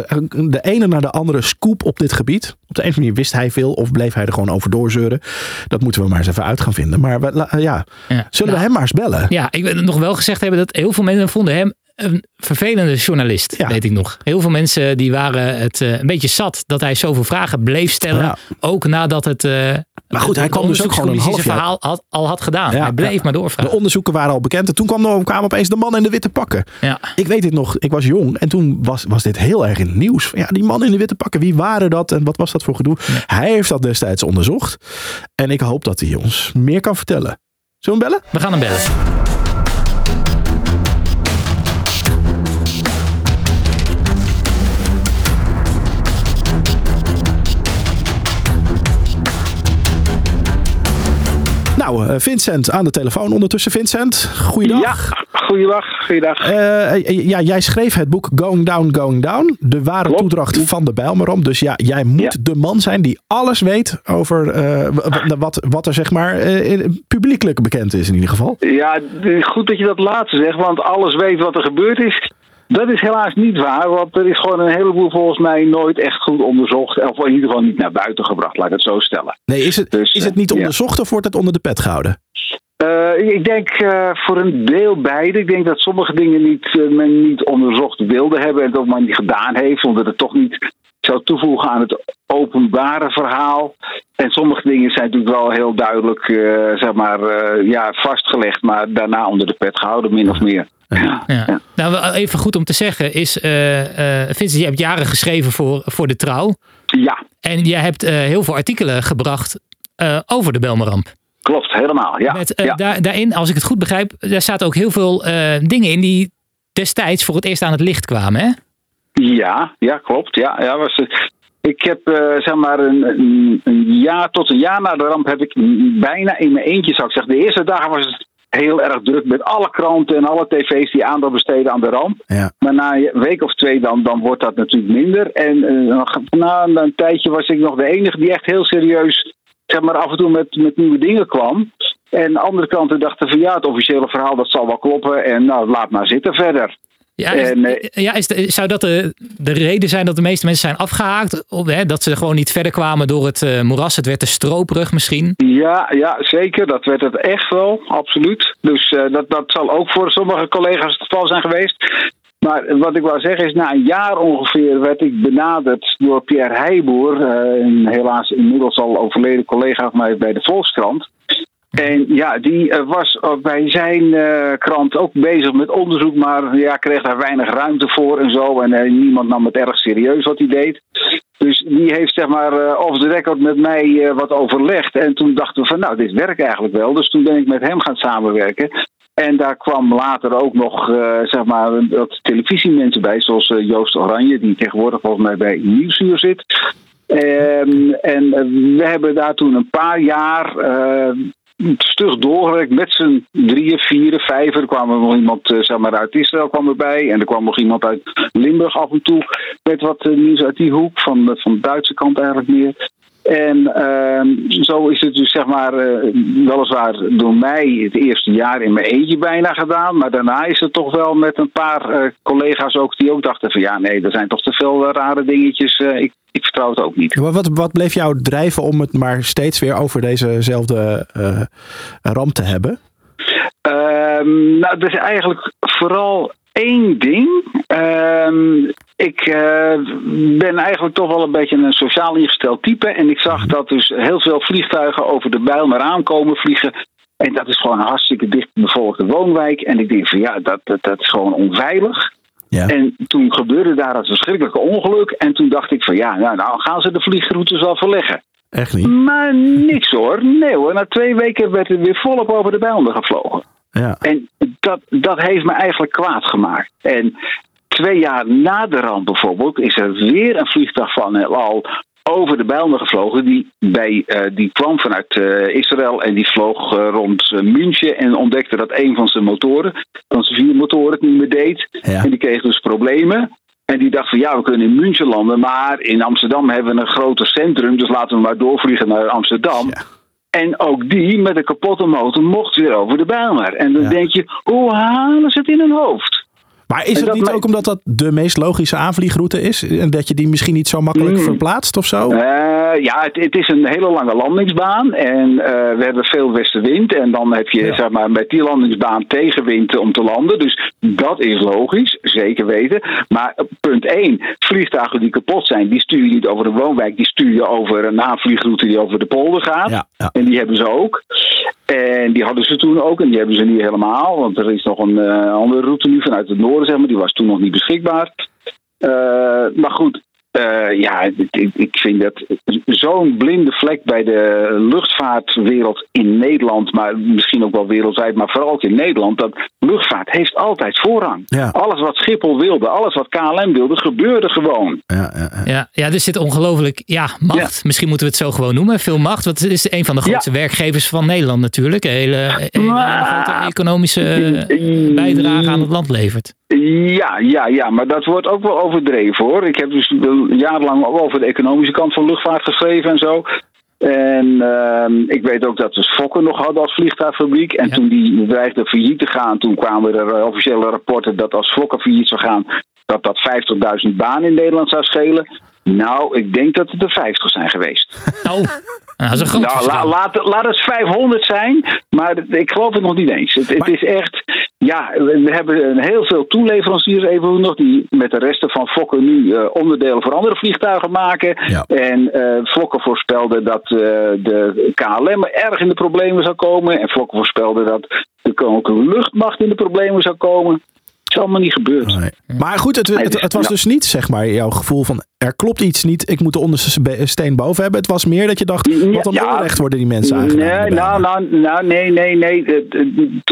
de ene naar de andere scoop op dit gebied. Op de een of andere manier wist hij veel of bleef hij er gewoon over doorzeuren. Dat moeten we maar eens even uit gaan vinden. Maar we- la- ja, Ja. zullen we Nou, hem maar eens bellen? Ja, ik wil nog wel gezegd hebben dat heel veel mensen vonden hem een vervelende journalist, Ja. weet ik nog. Heel veel mensen die waren het eh, een beetje zat dat hij zoveel vragen bleef stellen. Ja. Ook nadat het eh Maar goed, hij de kwam dus ook gewoon een half jaar- verhaal had, al had gedaan. Ja, hij bleef maar De doorvragen. onderzoeken waren al bekend. En toen kwam er, kwamen opeens de man in de witte pakken. Ja. Ik weet dit nog, ik was jong. En toen was, was dit heel erg in het nieuws. Ja, die man in de witte pakken, wie waren dat? En wat was dat voor gedoe? Hij heeft dat destijds onderzocht. En ik hoop dat hij ons meer kan vertellen. Zullen we hem bellen? We gaan hem bellen. Nou, eh, Vincent aan de telefoon ondertussen. Vincent, goeiedag. Ja, goeiedag, goeiedag. Eh, eh, ja, jij schreef het boek Going Down, Going Down. De ware Klopt. toedracht van de Bijlmeram. Dus ja, jij moet Ja. de man zijn die alles weet over w- wat, wat er zeg maar in- publiekelijk bekend is in ieder geval. Ja, goed dat je dat laatste zegt, want alles weet wat er gebeurd is. Dat is helaas niet waar, want er is gewoon een heleboel volgens mij nooit echt goed onderzocht. Of in ieder geval niet naar buiten gebracht, laat ik het zo stellen. Nee, is het, Dus, is het eh, niet ja. onderzocht of wordt het onder de pet gehouden? Eh, ik denk eh, voor een deel beide. Ik denk dat sommige dingen niet, men niet onderzocht wilde hebben en dat men niet gedaan heeft, omdat het toch niet zou toevoegen aan het openbare verhaal. En sommige dingen zijn natuurlijk wel heel duidelijk zeg maar, ja, vastgelegd, maar daarna onder de pet gehouden, min of meer. Ja. Ja. Nou, even goed om te zeggen is, eh eh Vincent, je hebt jaren geschreven voor, voor de Trouw. ja, En jij hebt eh, heel veel artikelen gebracht eh, over de Belmeramp. klopt, helemaal. Ja, Met, ja. daar, daarin, als ik het goed begrijp, daar zaten ook heel veel eh, dingen in die destijds voor het eerst aan het licht kwamen. Hè? Ja, ja, klopt. Ja, ja, was het. Ik heb eh, zeg maar een, een, een jaar tot een jaar na de ramp heb ik bijna in mijn eentje zou ik zeggen. De eerste dagen was het heel erg druk met alle kranten en alle tv's die aandacht besteden aan de ramp. Ja. Maar na een week of twee dan, dan wordt dat natuurlijk minder. En eh, na een, een tijdje was ik nog de enige die echt heel serieus zeg maar, af en toe met, met nieuwe dingen kwam. En andere kranten dachten van ja, het officiële verhaal dat zal wel kloppen. En nou, laat maar zitten verder. Ja, En, eh, ja is de- zou dat de, de reden zijn dat de meeste mensen zijn afgehaakt? Of, hè, dat ze gewoon niet verder kwamen door het eh, moeras? Het werd te stroperig misschien? Ja, ja, zeker. Dat werd het echt wel, absoluut. Dus eh, dat, dat zal ook voor sommige collega's het geval zijn geweest. Maar wat ik wou zeggen is, na een jaar ongeveer werd ik benaderd door Pierre Heijboer, een helaas inmiddels al overleden collega van mij bij de Volkskrant. En ja, die eh, was ook bij zijn eh, krant ook bezig met onderzoek, maar ja, kreeg daar weinig ruimte voor en zo. En eh, niemand nam het erg serieus wat hij deed. Dus die heeft zeg maar eh, off the record met mij eh, wat overlegd. En toen dachten we van nou, dit werkt eigenlijk wel. Dus toen ben ik met hem gaan samenwerken. En daar kwam later ook nog eh, zeg maar wat televisiemensen bij, zoals eh, Joost Oranje, die tegenwoordig volgens mij bij Nieuwsuur zit. Ehm, en eh, we hebben daar toen een paar jaar eh, stug doorgewerkt met z'n drieën, vieren, vijven. Er kwam er nog iemand eh, zeg maar, uit Israël kwam erbij. En er kwam nog iemand uit Limburg af en toe met wat eh, nieuws uit die hoek, van, de- van de Duitse kant eigenlijk meer. En ehm, zo is het dus zeg maar eh, weliswaar door mij het eerste jaar in mijn eentje bijna gedaan. Maar daarna is het toch wel met een paar eh, collega's ook die ook dachten van ja nee, er zijn toch te veel eh, rare dingetjes. Ik, ik vertrouw het ook niet. Wat, wat, wat bleef jou drijven om het maar steeds weer over dezezelfde ramp te hebben? Ehm, nou, er is eigenlijk vooral één ding. Ehm, ik eh, ben eigenlijk toch wel een beetje een sociaal ingesteld type. En ik zag dat dus heel veel vliegtuigen over de Bijlmer aankomen vliegen. En dat is gewoon een hartstikke dicht bevolkte woonwijk. En ik denk van ja, dat, dat, dat is gewoon onveilig. En toen gebeurde daar dat verschrikkelijke ongeluk. En toen dacht ik van ja, nou, nou gaan ze de vliegroutes wel verleggen. Echt niet? Maar niks hoor. Nee hoor. Na twee weken werd er weer volop over de Bijlmer gevlogen. Ja. En dat, dat heeft me eigenlijk kwaad gemaakt. En twee jaar na de ramp bijvoorbeeld is er weer een vliegtuig van El Al over de Bijlmer gevlogen. Die, bij, eh, die kwam vanuit eh, Israël en die vloog eh, rond München en ontdekte dat een van zijn motoren, van zijn vier motoren, het niet meer deed. En die kreeg dus problemen. En die dacht van ja, we kunnen in München landen, maar in Amsterdam hebben we een groter centrum, dus laten we maar doorvliegen naar Amsterdam. En ook die met een kapotte motor mocht weer over de Bijlmer. En dan denk je, hoe halen ze het in hun hoofd? Maar is het niet ook omdat dat de meest logische aanvliegroute is? En dat je die misschien niet zo makkelijk Mm. verplaatst of zo? Eh, ja, het, het is een hele lange landingsbaan en eh, we hebben veel westenwind. En dan heb je zeg maar, met die landingsbaan tegenwind om te landen. Dus dat is logisch, zeker weten. Maar punt 1, vliegtuigen die kapot zijn, die stuur je niet over de woonwijk. Die stuur je over een aanvliegroute die over de polder gaat. En die hebben ze ook. En die hadden ze toen ook en die hebben ze nu helemaal. Want er is nog een eh, andere route nu vanuit het noorden, zeg maar. Die was toen nog niet beschikbaar. Maar goed, eh, ja, ik, ik vind dat zo'n blinde vlek bij de luchtvaartwereld in Nederland, maar misschien ook wel wereldwijd, maar vooral ook in Nederland, dat luchtvaart heeft altijd voorrang. Alles wat Schiphol wilde, alles wat KLM wilde, gebeurde gewoon. Ja, ja er zit ongelooflijk ja, macht. Misschien moeten we het zo gewoon noemen. Veel macht. Want het is een van de grootste werkgevers van Nederland natuurlijk. Een hele, een hele grote economische eh, bijdrage aan het land levert. Ja, ja, ja, maar dat wordt ook wel overdreven hoor. Ik heb dus jarenlang ook over de economische kant van luchtvaart geschreven en zo. En ehm, ik weet ook dat we Fokker nog hadden als vliegtuigfabriek. En toen die dreigde failliet te gaan, toen kwamen er eh, officiële rapporten dat als Fokker failliet zou gaan, dat dat 50.000 banen in Nederland zou schelen. Nou, ik denk dat het er 50 zijn geweest. (laughs) Oh, dat is een groot nou, la- laat, laat het 500 zijn, maar ik geloof het nog niet eens. Het, het is echt, ja, we hebben heel veel toeleveranciers even nog die met de resten van Fokker nu eh, onderdelen voor andere vliegtuigen maken. En eh Fokker voorspelde dat eh, de KLM erg in de problemen zou komen. En Fokker voorspelde dat de Koninklijke Luchtmacht in de problemen zou komen. Is allemaal niet gebeurd. Maar goed, het, het, het was Ja. dus niet zeg maar jouw gevoel van er klopt iets niet, ik moet de onderste steen boven hebben. Het was meer dat je dacht, wat een ja. onrecht worden die mensen aangedaan. Nee, nou, nou, nou, nee, nee, nee.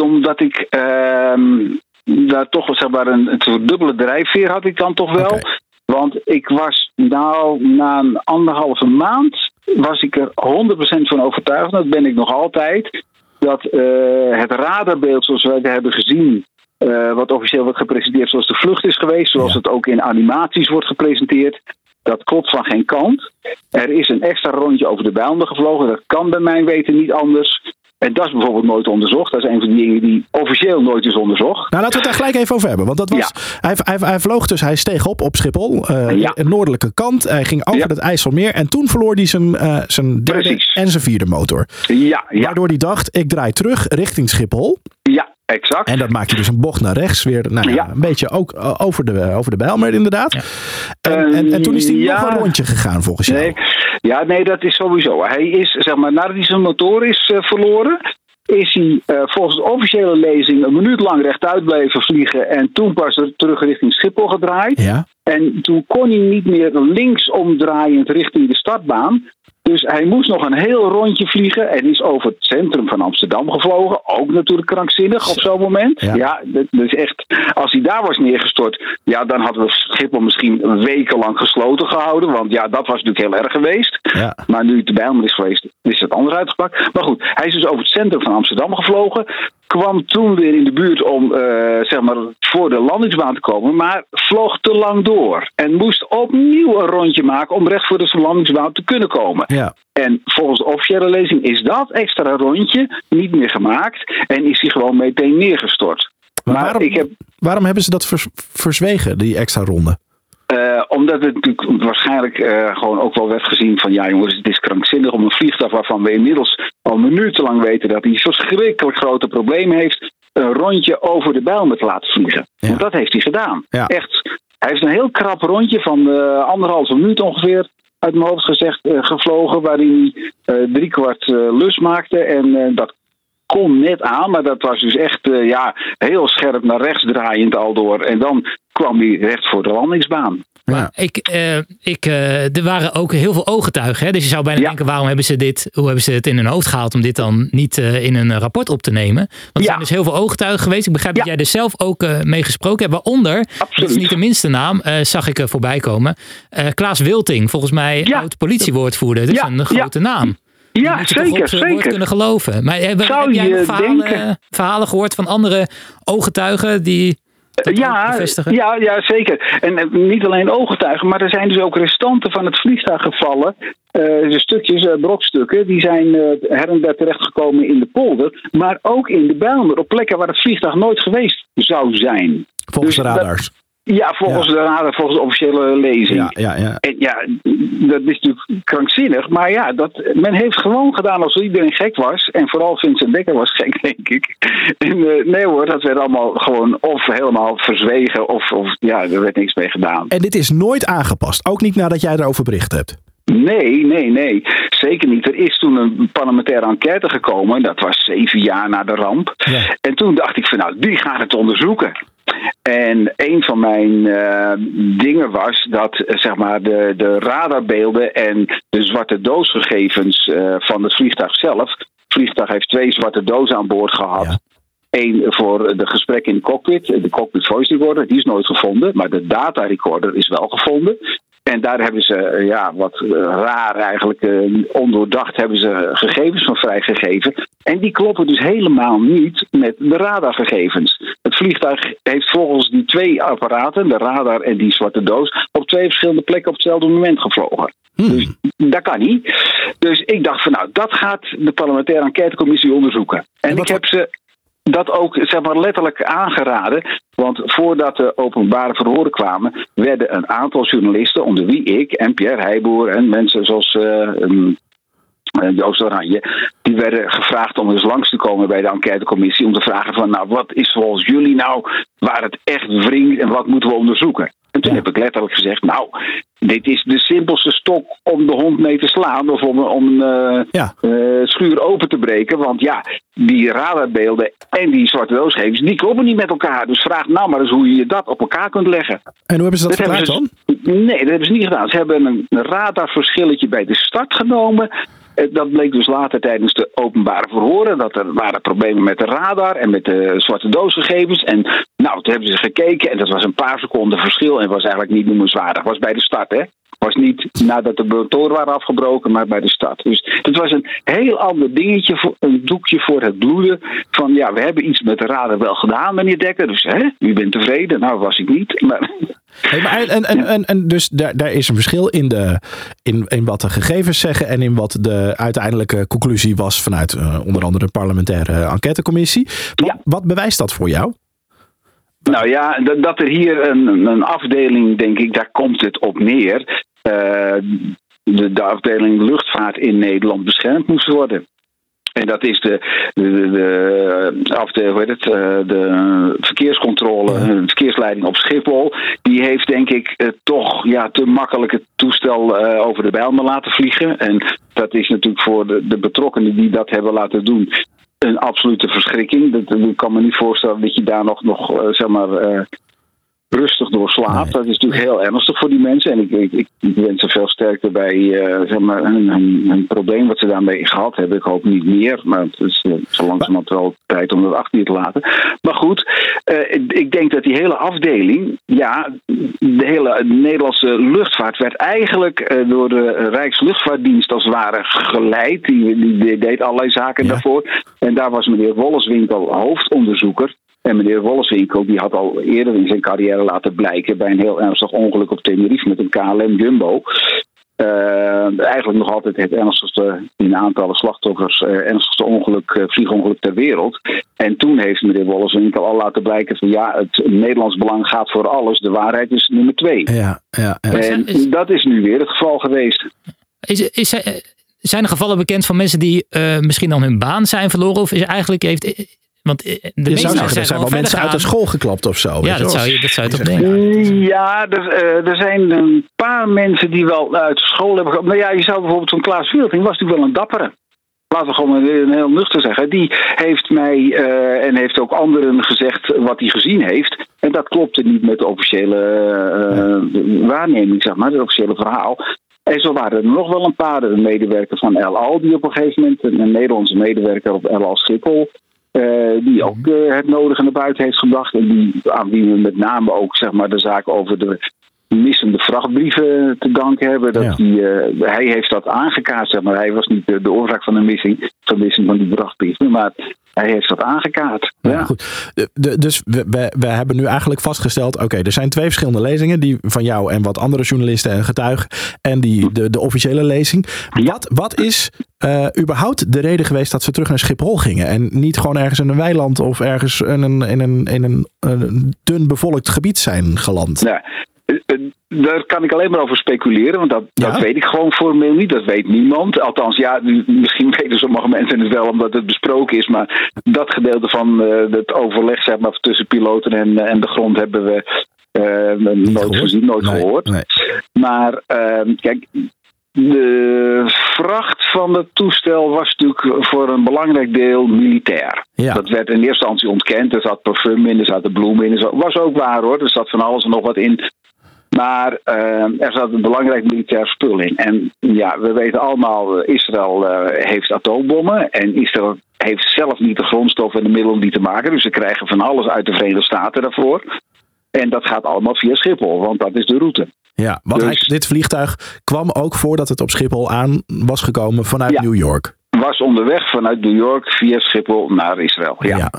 Omdat ik ehm, daar toch wel zeg maar een, een soort dubbele drijfveer had ik dan toch wel. Want ik was nou na een anderhalve maand was ik er 100% van overtuigd. Dat ben ik nog altijd. Dat eh, het radarbeeld zoals wij het hebben gezien. Eh, wat officieel wordt gepresenteerd zoals de vlucht is geweest. Zoals het ook in animaties wordt gepresenteerd. Dat klopt van geen kant. Er is een extra rondje over de Bijlmer gevlogen. Dat kan bij mijn weten niet anders. En dat is bijvoorbeeld nooit onderzocht. Dat is een van die dingen die officieel nooit is onderzocht. Nou, laten we het daar gelijk even over hebben. Want dat was, hij, hij, hij vloog dus, hij steeg op op Schiphol, uh, de noordelijke kant. Hij ging over het IJsselmeer en toen verloor hij zijn, uh, zijn derde Precies. en zijn vierde motor. Ja, ja. Waardoor hij dacht, ik draai terug richting Schiphol. Ja, exact. En dat maakt hij dus een bocht naar rechts weer. Nou ja, Ja. een beetje ook uh, over de, over de Bijlmer inderdaad. En, en, en toen is hij ja. nog een rondje gegaan volgens jou. Nee, ja, nee, dat is sowieso. Hij is, zeg maar, nadat hij zijn motor is eh, verloren, is hij eh, volgens de officiële lezing een minuut lang rechtuit blijven vliegen en toen pas er terug richting Schiphol gedraaid. Ja. En toen kon hij niet meer links omdraaiend richting de startbaan. Dus hij moest nog een heel rondje vliegen en is over het centrum van Amsterdam gevlogen. Ook natuurlijk krankzinnig op zo'n moment. Ja. Ja, is echt. Als hij daar was neergestort, ja, dan hadden we Schiphol misschien wekenlang gesloten gehouden. Want ja, dat was natuurlijk heel erg geweest. Ja. Maar nu het de Bijlmer is geweest, is het anders uitgepakt. Maar goed, hij is dus over het centrum van Amsterdam gevlogen. Kwam toen weer in de buurt om eh, zeg maar voor de landingsbaan te komen. Maar vloog te lang door. En moest opnieuw een rondje maken om recht voor de landingsbaan te kunnen komen. Ja. En volgens de officiële lezing is dat extra rondje niet meer gemaakt. En is hij gewoon meteen neergestort. Maar, Maar waarom, ik heb waarom hebben ze dat vers- verzwegen, die extra ronde? Eh, omdat het natuurlijk waarschijnlijk eh, gewoon ook wel werd gezien van ja jongens, het is krankzinnig om een vliegtuig waarvan we inmiddels al minutenlang weten dat hij verschrikkelijk grote problemen heeft, een rondje over de Bijlmer te laten vliegen. Want dat heeft hij gedaan. Ja. Echt. Hij heeft een heel krap rondje van eh, anderhalve minuut ongeveer uit mijn hoofd gezegd gevlogen, waarin hij driekwart lus maakte en dat kon net aan, maar dat was dus echt eh, ja, heel scherp naar rechts draaiend al door. En dan kwam hij recht voor de landingsbaan. Ja. Ik, eh, ik, eh, er waren ook heel veel ooggetuigen. Hè? Dus je zou bijna denken, waarom hebben ze dit, hoe hebben ze het in hun hoofd gehaald om dit dan niet eh, in een rapport op te nemen? Want er zijn dus heel veel ooggetuigen geweest. Ik begrijp dat jij er zelf ook eh, mee gesproken hebt. Waaronder, dat is niet de minste naam, eh, zag ik er voorbij komen. eh, Klaas Wilting, volgens mij oud politiewoordvoerder. Dat is een grote naam. Ja, zeker, op woord zeker. kunnen geloven. Maar heb, Zou heb jij je nog verhalen, denken? verhalen gehoord van andere ooggetuigen die Ja, bevestigen? ja, ja, zeker. En eh, niet alleen ooggetuigen, maar er zijn dus ook restanten van het vliegtuig gevallen. Eh, de stukjes, eh, brokstukken, die zijn eh, her en der terechtgekomen in de polder. Maar ook in de Bijlmer, op plekken waar het vliegtuig nooit geweest zou zijn. Volgens Dus de dat- radars. Ja, volgens de radar, volgens de officiële lezing. Ja, ja, ja. En ja, dat is natuurlijk krankzinnig. Maar ja, dat, men heeft gewoon gedaan alsof iedereen gek was. En vooral Vincent Dekker was (laughs) gek, denk ik. En eh, nee hoor, dat werd allemaal gewoon of helemaal verzwegen. Of, of ja, er werd niks mee gedaan. En dit is nooit aangepast. Ook niet nadat jij erover bericht hebt. Nee, nee, nee. Zeker niet. Er is toen een parlementaire enquête gekomen. Dat was zeven jaar na de ramp. En toen dacht ik van nou, die gaat het onderzoeken. En een van mijn eh, dingen was dat eh, zeg maar de, de radarbeelden en de zwarte doosgegevens eh, van het vliegtuig zelf. Het vliegtuig heeft twee zwarte dozen aan boord gehad. Eén voor de gesprekken in de cockpit, de cockpit voice recorder, die is nooit gevonden. Maar de data recorder is wel gevonden. En daar hebben ze, eh, ja, wat eh, raar eigenlijk, eh, ondoordacht hebben ze gegevens van vrijgegeven. En die kloppen dus helemaal niet met de radargegevens. Het vliegtuig heeft volgens die twee apparaten, de radar en die zwarte doos, op twee verschillende plekken op hetzelfde moment gevlogen. Dus dat kan niet. Dus ik dacht van nou, dat gaat de parlementaire enquêtecommissie onderzoeken. En ik heb ze dat ook zeg maar, letterlijk aangeraden. Want voordat de openbare verhoren kwamen, werden een aantal journalisten, onder wie ik en Pierre Heijboer en mensen zoals eh, Joost Oranje, die werden gevraagd om eens langs te komen bij de enquêtecommissie. Om te vragen van, nou, wat is volgens jullie nou waar het echt wringt en wat moeten we onderzoeken? En toen heb ik letterlijk gezegd, nou, dit is de simpelste stok om de hond mee te slaan of om, om een eh, eh, schuur open te breken. Want ja, die radarbeelden en die zwarte doosgevers, die kloppen niet met elkaar. Dus vraag nou maar eens hoe je dat op elkaar kunt leggen. En hoe hebben ze dat, Dat hebben dan? Nee, dat hebben ze niet gedaan. Ze hebben een radarverschilletje bij de start genomen. Eh, Dat bleek dus later tijdens de openbare verhoren. Dat er waren problemen met de radar en met de zwarte doosgegevens. En nou, toen hebben ze gekeken en dat was een paar seconden verschil. En was eigenlijk niet noemenswaardig. Was bij de start, hè? Was niet nadat de motoren waren afgebroken, maar bij de stad. Dus het was een heel ander dingetje, voor, een doekje voor het bloeden. Van ja, we hebben iets met de radar wel gedaan, meneer Dekker. Dus hè, u bent tevreden. Nou, was ik niet. Maar Hey, maar en, en, en, en dus daar, daar is een verschil in, de, in, in wat de gegevens zeggen en in wat de uiteindelijke conclusie was vanuit eh, onder andere de parlementaire enquêtecommissie. Wat, wat bewijst dat voor jou? Nou ja, dat, dat er hier een, een afdeling, denk ik, daar komt het op neer. Eh, de, de afdeling luchtvaart in Nederland beschermd moest worden. En dat is de, de, de, de, hoe heet het, eh, de verkeerscontrole, de verkeersleiding op Schiphol. Die heeft denk ik eh, toch ja, te makkelijk het toestel eh, over de Bijlmer laten vliegen. En dat is natuurlijk voor de, de betrokkenen die dat hebben laten doen een absolute verschrikking. Dat, ik kan me niet voorstellen dat je daar nog, nog zeg maar, rustig door slaapt. Dat is natuurlijk heel ernstig voor die mensen. En ik, ik, ik wens ze veel sterkte bij eh, zeg maar, hun, hun, hun probleem wat ze daarmee gehad hebben. Ik hoop niet meer, maar het is eh, zo langzamerhand wel tijd om dat achter je te laten. Maar goed, eh, ik- denk dat die hele afdeling, ja, de hele Nederlandse luchtvaart werd eigenlijk door de Rijksluchtvaartdienst als het ware geleid. Die, die, die deed allerlei zaken daarvoor. En daar was meneer Wolleswinkel hoofdonderzoeker. En meneer Wolleswinkel die had al eerder in zijn carrière laten blijken bij een heel ernstig ongeluk op Tenerife met een KLM Jumbo. eh, eigenlijk nog altijd het ernstigste in aantallen slachtoffers, eh, ernstigste ongeluk, eh, vliegongeluk ter wereld. En toen heeft meneer Wolleswinkel al laten blijken van ja, het Nederlands belang gaat voor alles. De waarheid is nummer twee. Ja, ja, ja. En dat is nu weer het geval geweest. Is, is, zijn er gevallen bekend van mensen die eh, misschien dan hun baan zijn verloren? Of is eigenlijk heeft. Want eh, de Je meeste zou zeggen, er zijn wel mensen uit de school geklapt of zo. Ja, dat zou je, dat zou je toch denken. Ja, er, eh, er zijn een paar mensen die wel uit school hebben gehad. Nou ja, je zou bijvoorbeeld zo'n Klaas Wielding was natuurlijk wel een dappere. Laten we gewoon een, heel nuchter zeggen. Die heeft mij eh, en heeft ook anderen gezegd wat hij gezien heeft. En dat klopte niet met de officiële eh, waarneming, zeg maar, het officiële verhaal. En zo waren er nog wel een paar. Een medewerker van El Al, die op een gegeven moment, een Nederlandse medewerker op El Al Schiphol, eh, die ook eh, het nodige naar buiten heeft gebracht. En die, aan wie we met name ook zeg maar, de zaak over de missende vrachtbrieven te danken hebben. Dat die, eh, hij heeft dat aangekaart, zeg maar. Hij was niet de, de oorzaak van de missing, van de missing van die vrachtbrieven, maar hij heeft dat aangekaart. Ja, goed. De- dus we, we, we hebben nu eigenlijk vastgesteld: oké, er zijn twee verschillende lezingen, die van jou en wat andere journalisten en getuigen, en die, de, de officiële lezing. Wat, wat is eh, überhaupt de reden geweest dat ze terug naar Schiphol gingen en niet gewoon ergens in een weiland of ergens in een, in een, in een, een dun bevolkt gebied zijn geland? Ja, daar kan ik alleen maar over speculeren, want dat, dat weet ik gewoon formeel niet. Dat weet niemand. Althans, ja, misschien (laughs) weten sommige mensen het wel omdat het besproken is, maar dat gedeelte van eh, het overleg zeg maar, tussen piloten en, en de grond hebben we eh, nooit gezien, nooit gehoord. Maar ehm, kijk, de vracht van het toestel was natuurlijk voor een belangrijk deel militair. Dat werd in eerste instantie ontkend. Er zat parfum in, er zaten bloemen in. Dat was ook waar hoor. Er zat van alles en nog wat in. Maar ehm, er zat een belangrijk militair spul in. En ja, we weten allemaal, eh, Israël eh, heeft atoombommen. En Israël heeft zelf niet de grondstoffen en de middelen om die te maken. Dus ze krijgen van alles uit de Verenigde Staten daarvoor. En dat gaat allemaal via Schiphol, want dat is de route. Ja, want Dus- dit vliegtuig kwam ook voordat het op Schiphol aan was gekomen vanuit New York. Was onderweg vanuit New York via Schiphol naar Israël. Ja.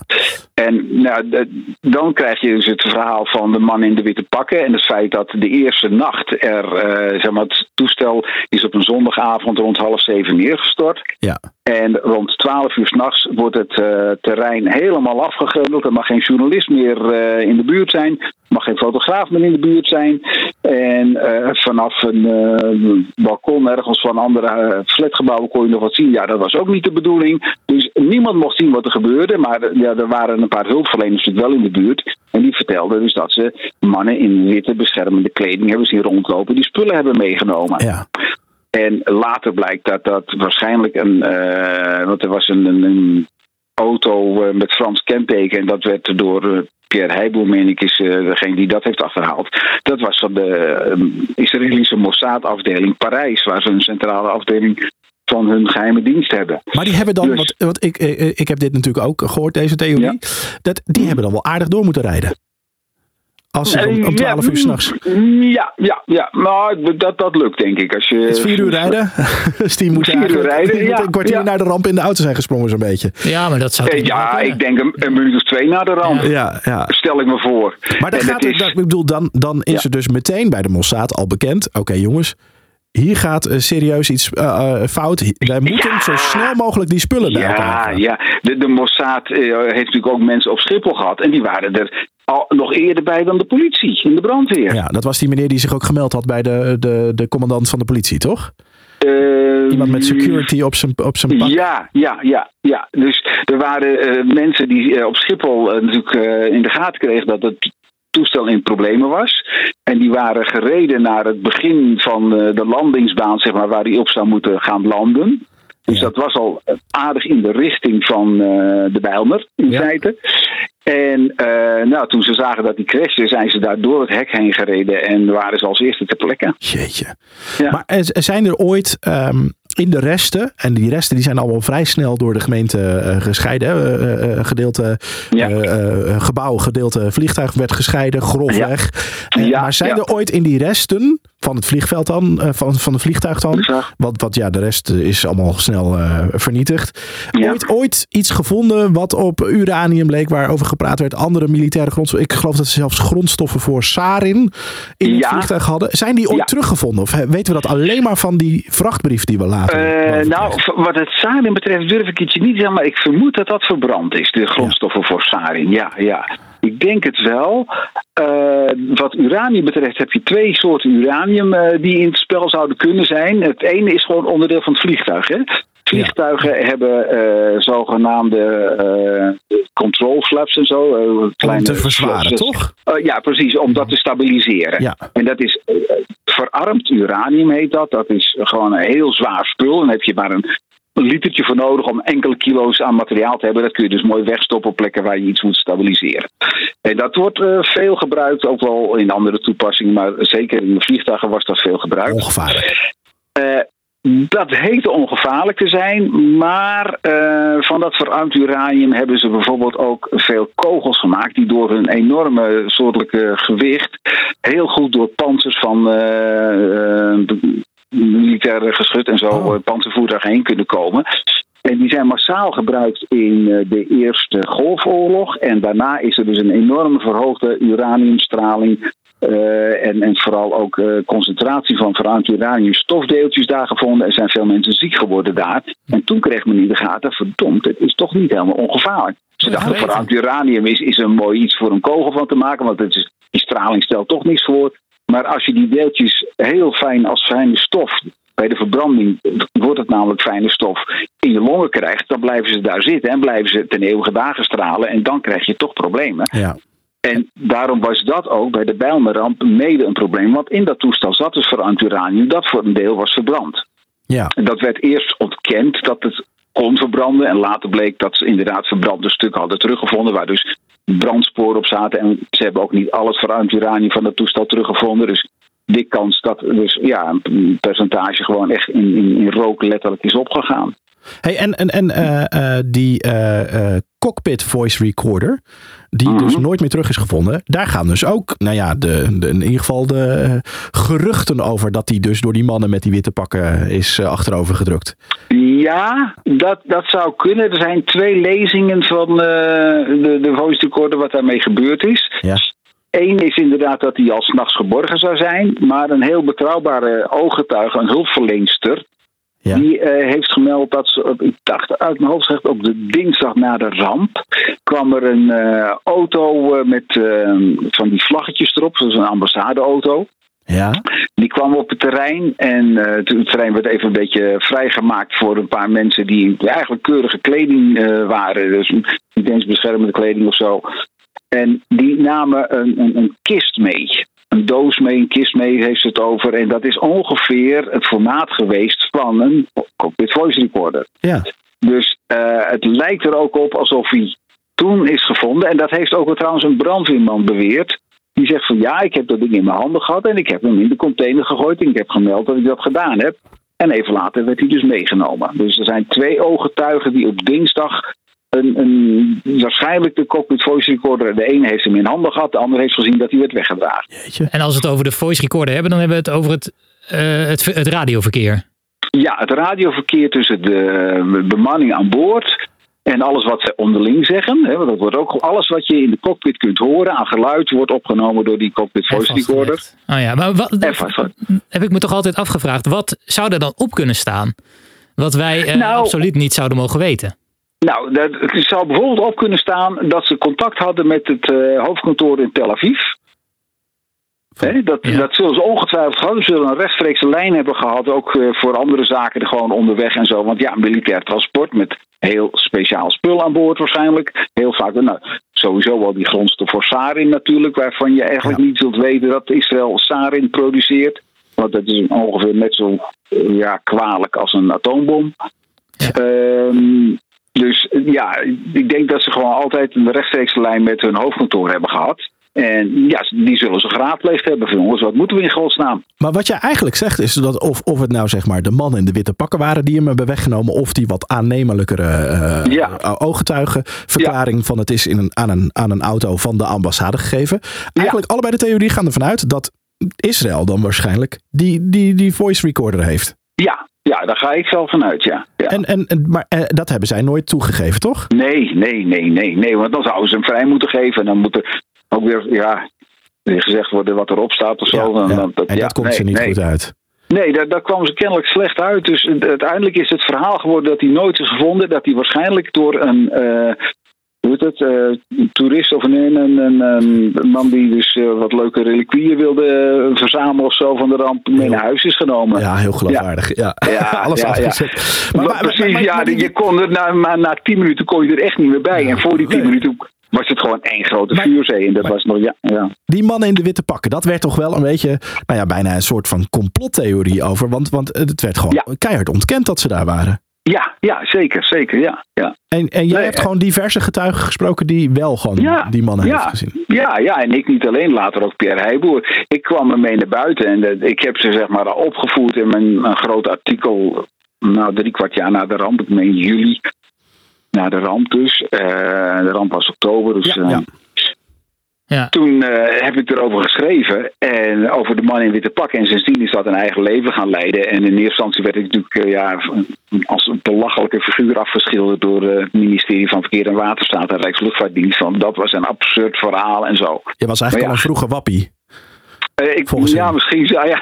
En nou, dan krijg je dus het verhaal van de man in de witte pakken. En het feit dat de eerste nacht er, eh, zeg maar, het toestel is op een zondagavond rond half zeven neergestort. Ja. En rond 12 uur s'nachts wordt het eh, terrein helemaal afgegrendeld. Er mag geen journalist meer eh, in de buurt zijn. Er mag geen fotograaf meer in de buurt zijn. En eh, vanaf een balkon ergens van andere flatgebouwen kon je nog wat zien. Ja, dat was ook niet de bedoeling. Dus niemand mocht zien wat er gebeurde. Maar ja, er waren een paar hulpverleners wel in de buurt. En die vertelden dus dat ze mannen in witte beschermende kleding hebben zien rondlopen. Die spullen hebben meegenomen. Ja. En later blijkt dat dat waarschijnlijk een. eh, want er was een, een, auto eh, met Frans kenteken. En dat werd door eh, Pierre Heijboer, meen ik, is degene die dat heeft achterhaald. Dat was van de Israëlische Mossad-afdeling Parijs, waar ze een centrale afdeling van hun geheime dienst hebben. Maar die hebben dan, Dus- want, want ik, ik heb dit natuurlijk ook gehoord, deze theorie. Dat, die hebben dan wel aardig door moeten rijden. Als ze om, om 12 uur s'nachts. Ja, ja, ja. Maar dat, dat lukt denk ik. Als je, Het is vier uur rijden. (laughs) dus die moeten Vier uur eigenlijk rijden, ja, een kwartier ja. naar de ramp in de auto zijn gesprongen zo'n beetje. Ja, maar dat zou Eh, ja, ik denk een, een minuut of twee na de ramp. Ja, ja. Stel ik me voor. Maar dan, En gaat het is- ik bedoel, dan, dan is Ja. er dus meteen bij de Mossad al bekend. Oké jongens, hier gaat eh, serieus iets eh, eh, fout. Wij moeten Ja. zo snel mogelijk die spullen bij elkaar Ja, halen. ja. De, de Mossad heeft natuurlijk ook mensen op Schiphol gehad. En die waren er al, nog eerder bij dan de politie en de brandweer. Ja, dat was die meneer die zich ook gemeld had bij de, de, de commandant van de politie, toch? Iemand met security op zijn, op zijn pak. Ja, ja, ja, ja. Dus er waren mensen die op Schiphol natuurlijk in de gaten kregen dat het toestel in problemen was. En die waren gereden naar het begin van eh, de landingsbaan, zeg maar, waar die op zou moeten gaan landen. Dus dat was al aardig in de richting van eh, de Bijlmer, in Ja. feite. En eh, nou, toen ze zagen dat die crashte, zijn ze daar door het hek heen gereden en waren ze als eerste ter plekke. Jeetje. Ja. Maar zijn er ooit ehm, in de resten, en die resten die zijn allemaal vrij snel door de gemeente eh, gescheiden. eh, eh, gedeelte Ja. gebouw, gedeelte vliegtuig werd gescheiden, grofweg. Ja, maar zijn er ooit in die resten van het vliegveld dan, eh, van, van het vliegtuig dan, Exact. wat, wat ja, de rest eh, is allemaal snel eh, vernietigd. Ja. Ooit, ooit iets gevonden wat op uranium leek, waarover gepraat werd, andere militaire grondstoffen. Ik geloof dat ze zelfs grondstoffen voor sarin in het Ja. vliegtuig hadden. Zijn die ooit Ja. teruggevonden? Of weten we dat alleen maar van die vrachtbrief die we later Eh, boven nou, wat het sarin betreft durf ik het je niet te zeggen, maar ik vermoed dat dat verbrand is, de grondstoffen voor sarin. Ja, ja. Ik denk het wel. Eh, wat uranium betreft heb je twee soorten uranium eh, die in het spel zouden kunnen zijn. Het ene is gewoon onderdeel van het vliegtuig. Hè? Vliegtuigen hebben eh, zogenaamde eh, control flaps en zo. eh, Om kleine te verzwaren, flaps. toch? Ja, precies, om dat te stabiliseren. Ja. En dat is verarmd uranium heet dat. Dat is gewoon een heel zwaar spul. Dan heb je maar een litertje voor nodig om enkele kilo's aan materiaal te hebben. Dat kun je dus mooi wegstoppen op plekken waar je iets moet stabiliseren. En dat wordt eh, veel gebruikt, ook wel in andere toepassingen, maar zeker in de vliegtuigen was dat veel gebruikt. Ongevaarlijk. Eh, dat heette ongevaarlijk te zijn, maar eh, van dat verarmd uranium hebben ze bijvoorbeeld ook veel kogels gemaakt die door hun enorme soortelijke gewicht heel goed door panzers van militaire geschut en zo, Oh. eh, panzervoertuigen heen kunnen komen. En die zijn massaal gebruikt in eh, de Eerste Golfoorlog. En daarna is er dus een enorme verhoogde uraniumstraling eh, en, en vooral ook concentratie van verarmd uranium stofdeeltjes daar gevonden. Er zijn veel mensen ziek geworden daar. En toen kreeg men in de gaten, verdomd, het is toch niet helemaal ongevaarlijk. Ze dachten, verarmd uranium is, is een mooi iets voor een kogel van te maken, want het is, die straling stelt toch niks voor. Maar als je die deeltjes heel fijn als fijne stof, bij de verbranding wordt het namelijk fijne stof, in je longen krijgt, dan blijven ze daar zitten en blijven ze ten eeuwige dagen stralen en dan krijg je toch problemen. Ja. En daarom was dat ook bij de Bijlmerramp mede een probleem. Want in dat toestel zat dus verarmd uranium dat voor een deel was verbrand. Ja. En dat werd eerst ontkend dat het kon verbranden. En later bleek dat ze inderdaad verbrande stukken hadden teruggevonden. Waar dus brandsporen op zaten. En ze hebben ook niet al het verarmd uranium van dat toestel teruggevonden. Dus dik kans dat dus ja, een percentage gewoon echt in, in, in rook letterlijk is opgegaan. Hey, en en, en eh, eh, die eh, cockpit voice recorder, die Mhm. dus nooit meer terug is gevonden. Daar gaan dus ook, nou ja, de, de, in ieder geval de geruchten over dat die dus door die mannen met die witte pakken is achterover gedrukt. Ja, dat, dat zou kunnen. Er zijn twee lezingen van de, de voice recorder wat daarmee gebeurd is. Ja. Eén is inderdaad dat hij al s'nachts geborgen zou zijn. Maar een heel betrouwbare ooggetuige, een hulpverleenster... Ja. die eh, heeft gemeld dat ze, op- ik dacht uit mijn hoofd gezegd... op de dinsdag na de ramp kwam er een eh, auto eh, met van die vlaggetjes erop. Dat is een ambassadeauto. Ja. Die kwam op het terrein en toen het terrein werd even een beetje vrijgemaakt voor een paar mensen die eigenlijk keurige kleding waren. Dus niet eens beschermende kleding of zo. En die namen een, een, een kist mee. Een doos mee, een kist mee heeft ze het over. En dat is ongeveer het formaat geweest van een cockpit voice recorder. Ja. Dus eh, het lijkt er ook op alsof hij toen is gevonden. En dat heeft ook trouwens een brandweerman beweerd. Die zegt van ja, ik heb dat ding in mijn handen gehad en ik heb hem in de container gegooid en ik heb gemeld dat ik dat gedaan heb. En even later werd hij dus meegenomen. Dus er zijn twee ooggetuigen die op dinsdag een, een, waarschijnlijk de cockpit voice recorder. De ene heeft hem in handen gehad, de andere heeft gezien dat hij werd weggedragen. En als we het over de voice recorder hebben, dan hebben we het over het, eh, het, het radioverkeer. Ja, het radioverkeer tussen de bemanning aan boord en alles wat ze onderling zeggen. Hè, want dat wordt ook alles wat je in de cockpit kunt horen aan geluid wordt opgenomen door die cockpit voice recorder. Oh ja, maar wat, heb ik me toch altijd afgevraagd, wat zou er dan op kunnen staan? Wat wij eh, Nou- absoluut niet zouden mogen weten. Nou, dat, het zou bijvoorbeeld op kunnen staan dat ze contact hadden met het eh, hoofdkantoor in Tel Aviv. Dat, dat zullen ze ongetwijfeld gehad. Ze zullen een rechtstreekse lijn hebben gehad, ook eh, voor andere zaken gewoon onderweg en zo. Want ja, militair transport met heel speciaal spul aan boord waarschijnlijk. Heel vaak, nou, sowieso wel die grondstof voor sarin natuurlijk, waarvan je eigenlijk niet zult weten dat Israël sarin produceert. Want dat is ongeveer net zo eh, ja, kwalijk als een atoombom. Ehm, dus eh, ja, ik denk dat ze gewoon altijd een rechtstreekse lijn met hun hoofdkantoor hebben gehad. En ja, die zullen ze geraadpleegd hebben van jongens, wat moeten we in godsnaam? Maar wat je eigenlijk zegt is dat of, of het nou zeg maar de mannen in de witte pakken waren die hem hebben weggenomen, of die wat aannemelijkere Ja. eh, ooggetuigenverklaring van het is in een, aan, een, aan een auto van de ambassade gegeven. Eigenlijk allebei de theorie gaan ervan uit dat Israël dan waarschijnlijk die, die, die voice recorder heeft. Ja, ja, daar ga ik wel vanuit, ja. ja. En, en, maar eh, dat hebben zij nooit toegegeven, toch? Nee, nee, nee, nee, nee, want dan zouden ze hem vrij moeten geven. En dan moet er ook weer, ja, gezegd worden wat erop staat of zo. Dan- dan- En ja, dat komt nee, ze niet nee. goed uit. Nee, daar, daar kwam ze kennelijk slecht uit. Dus uiteindelijk is het verhaal geworden dat hij nooit is gevonden. Dat hij waarschijnlijk door een, eh, hoe heet het, eh, toerist of een, een, een, man die dus eh, wat leuke reliquieën wilde eh, verzamelen of zo van de ramp mee naar huis is genomen. Ja, heel geloofwaardig. Ja, (laughs) alles afgezet. Maar, precies, ja, je kon er na, maar na tien minuten kon je er echt niet meer bij. En voor die tien minuten was het gewoon één grote vuurzee. En dat was nog, ja, ja. Die mannen in de witte pakken, dat werd toch wel een beetje, nou ja, bijna een soort van complottheorie over. Want, want het werd gewoon keihard ontkend dat ze daar waren. Ja, ja, zeker, zeker, ja. ja. En, en jij Nee, hebt eh, gewoon diverse getuigen gesproken die wel gewoon die mannen ja, heeft gezien. Ja, ja, en ik niet alleen, later ook Pierre Heijboer. Ik kwam ermee naar buiten en eh, ik heb ze zeg maar opgevoerd in mijn een groot artikel. Nou, drie kwart jaar na de ramp, ik meen juli. Na de ramp dus. Eh, de ramp was oktober, dus... Ja. Toen eh, heb ik erover geschreven en over de man in witte pak. En sindsdien is dat een eigen leven gaan leiden. En in eerste instantie werd ik natuurlijk eh, ja, als een belachelijke figuur afgeschilderd door eh, het ministerie van Verkeer en Waterstaat en Rijksluchtvaartdienst. Want dat was een absurd verhaal en zo. Je was eigenlijk Maar al een vroege wappie. Eh, ik, ja, misschien zo, ja,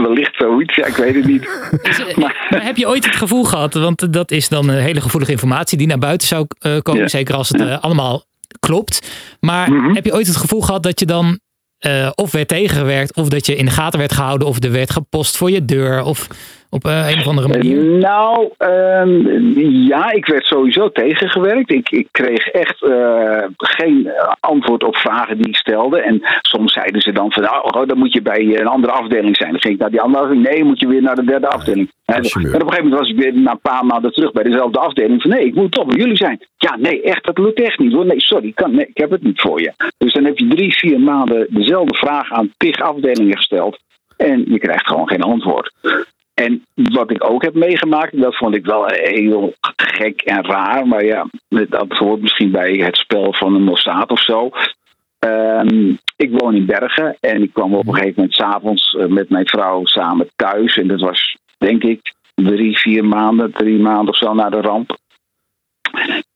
(laughs) wellicht zoiets. Ja, ik weet het niet. (laughs) Maar heb je ooit het gevoel gehad, want dat is dan een hele gevoelige informatie die naar buiten zou eh, komen, Ja. zeker als het allemaal klopt. Maar Mhm. heb je ooit het gevoel gehad dat je dan eh, of werd tegengewerkt, of dat je in de gaten werd gehouden, of er werd gepost voor je deur, of op eh, een of andere manier? Nou, ehm, ja, ik werd sowieso tegengewerkt. Ik, ik kreeg echt eh, geen antwoord op vragen die ik stelde. En soms zeiden ze dan van, nou, oh, dan moet je bij een andere afdeling zijn. Dan ging ik naar die andere afdeling. Nee, moet je weer naar de derde afdeling. En, en op een gegeven moment was ik weer na een paar maanden terug bij dezelfde afdeling. Van, nee, ik moet toch bij jullie zijn. Ja, nee, echt, dat lukt echt niet hoor. Nee, sorry, kan, nee, ik heb het niet voor je. Dus dan heb je drie, vier maanden dezelfde vraag aan tig afdelingen gesteld. En je krijgt gewoon geen antwoord. En wat ik ook heb meegemaakt, dat vond ik wel heel gek en raar. Maar ja, dat hoort misschien bij het spel van een Mossad of zo. Ehm, ik woon in Bergen en ik kwam op een gegeven moment s'avonds uh, met mijn vrouw samen thuis. En dat was, denk ik, drie, vier maanden, drie maanden of zo na de ramp.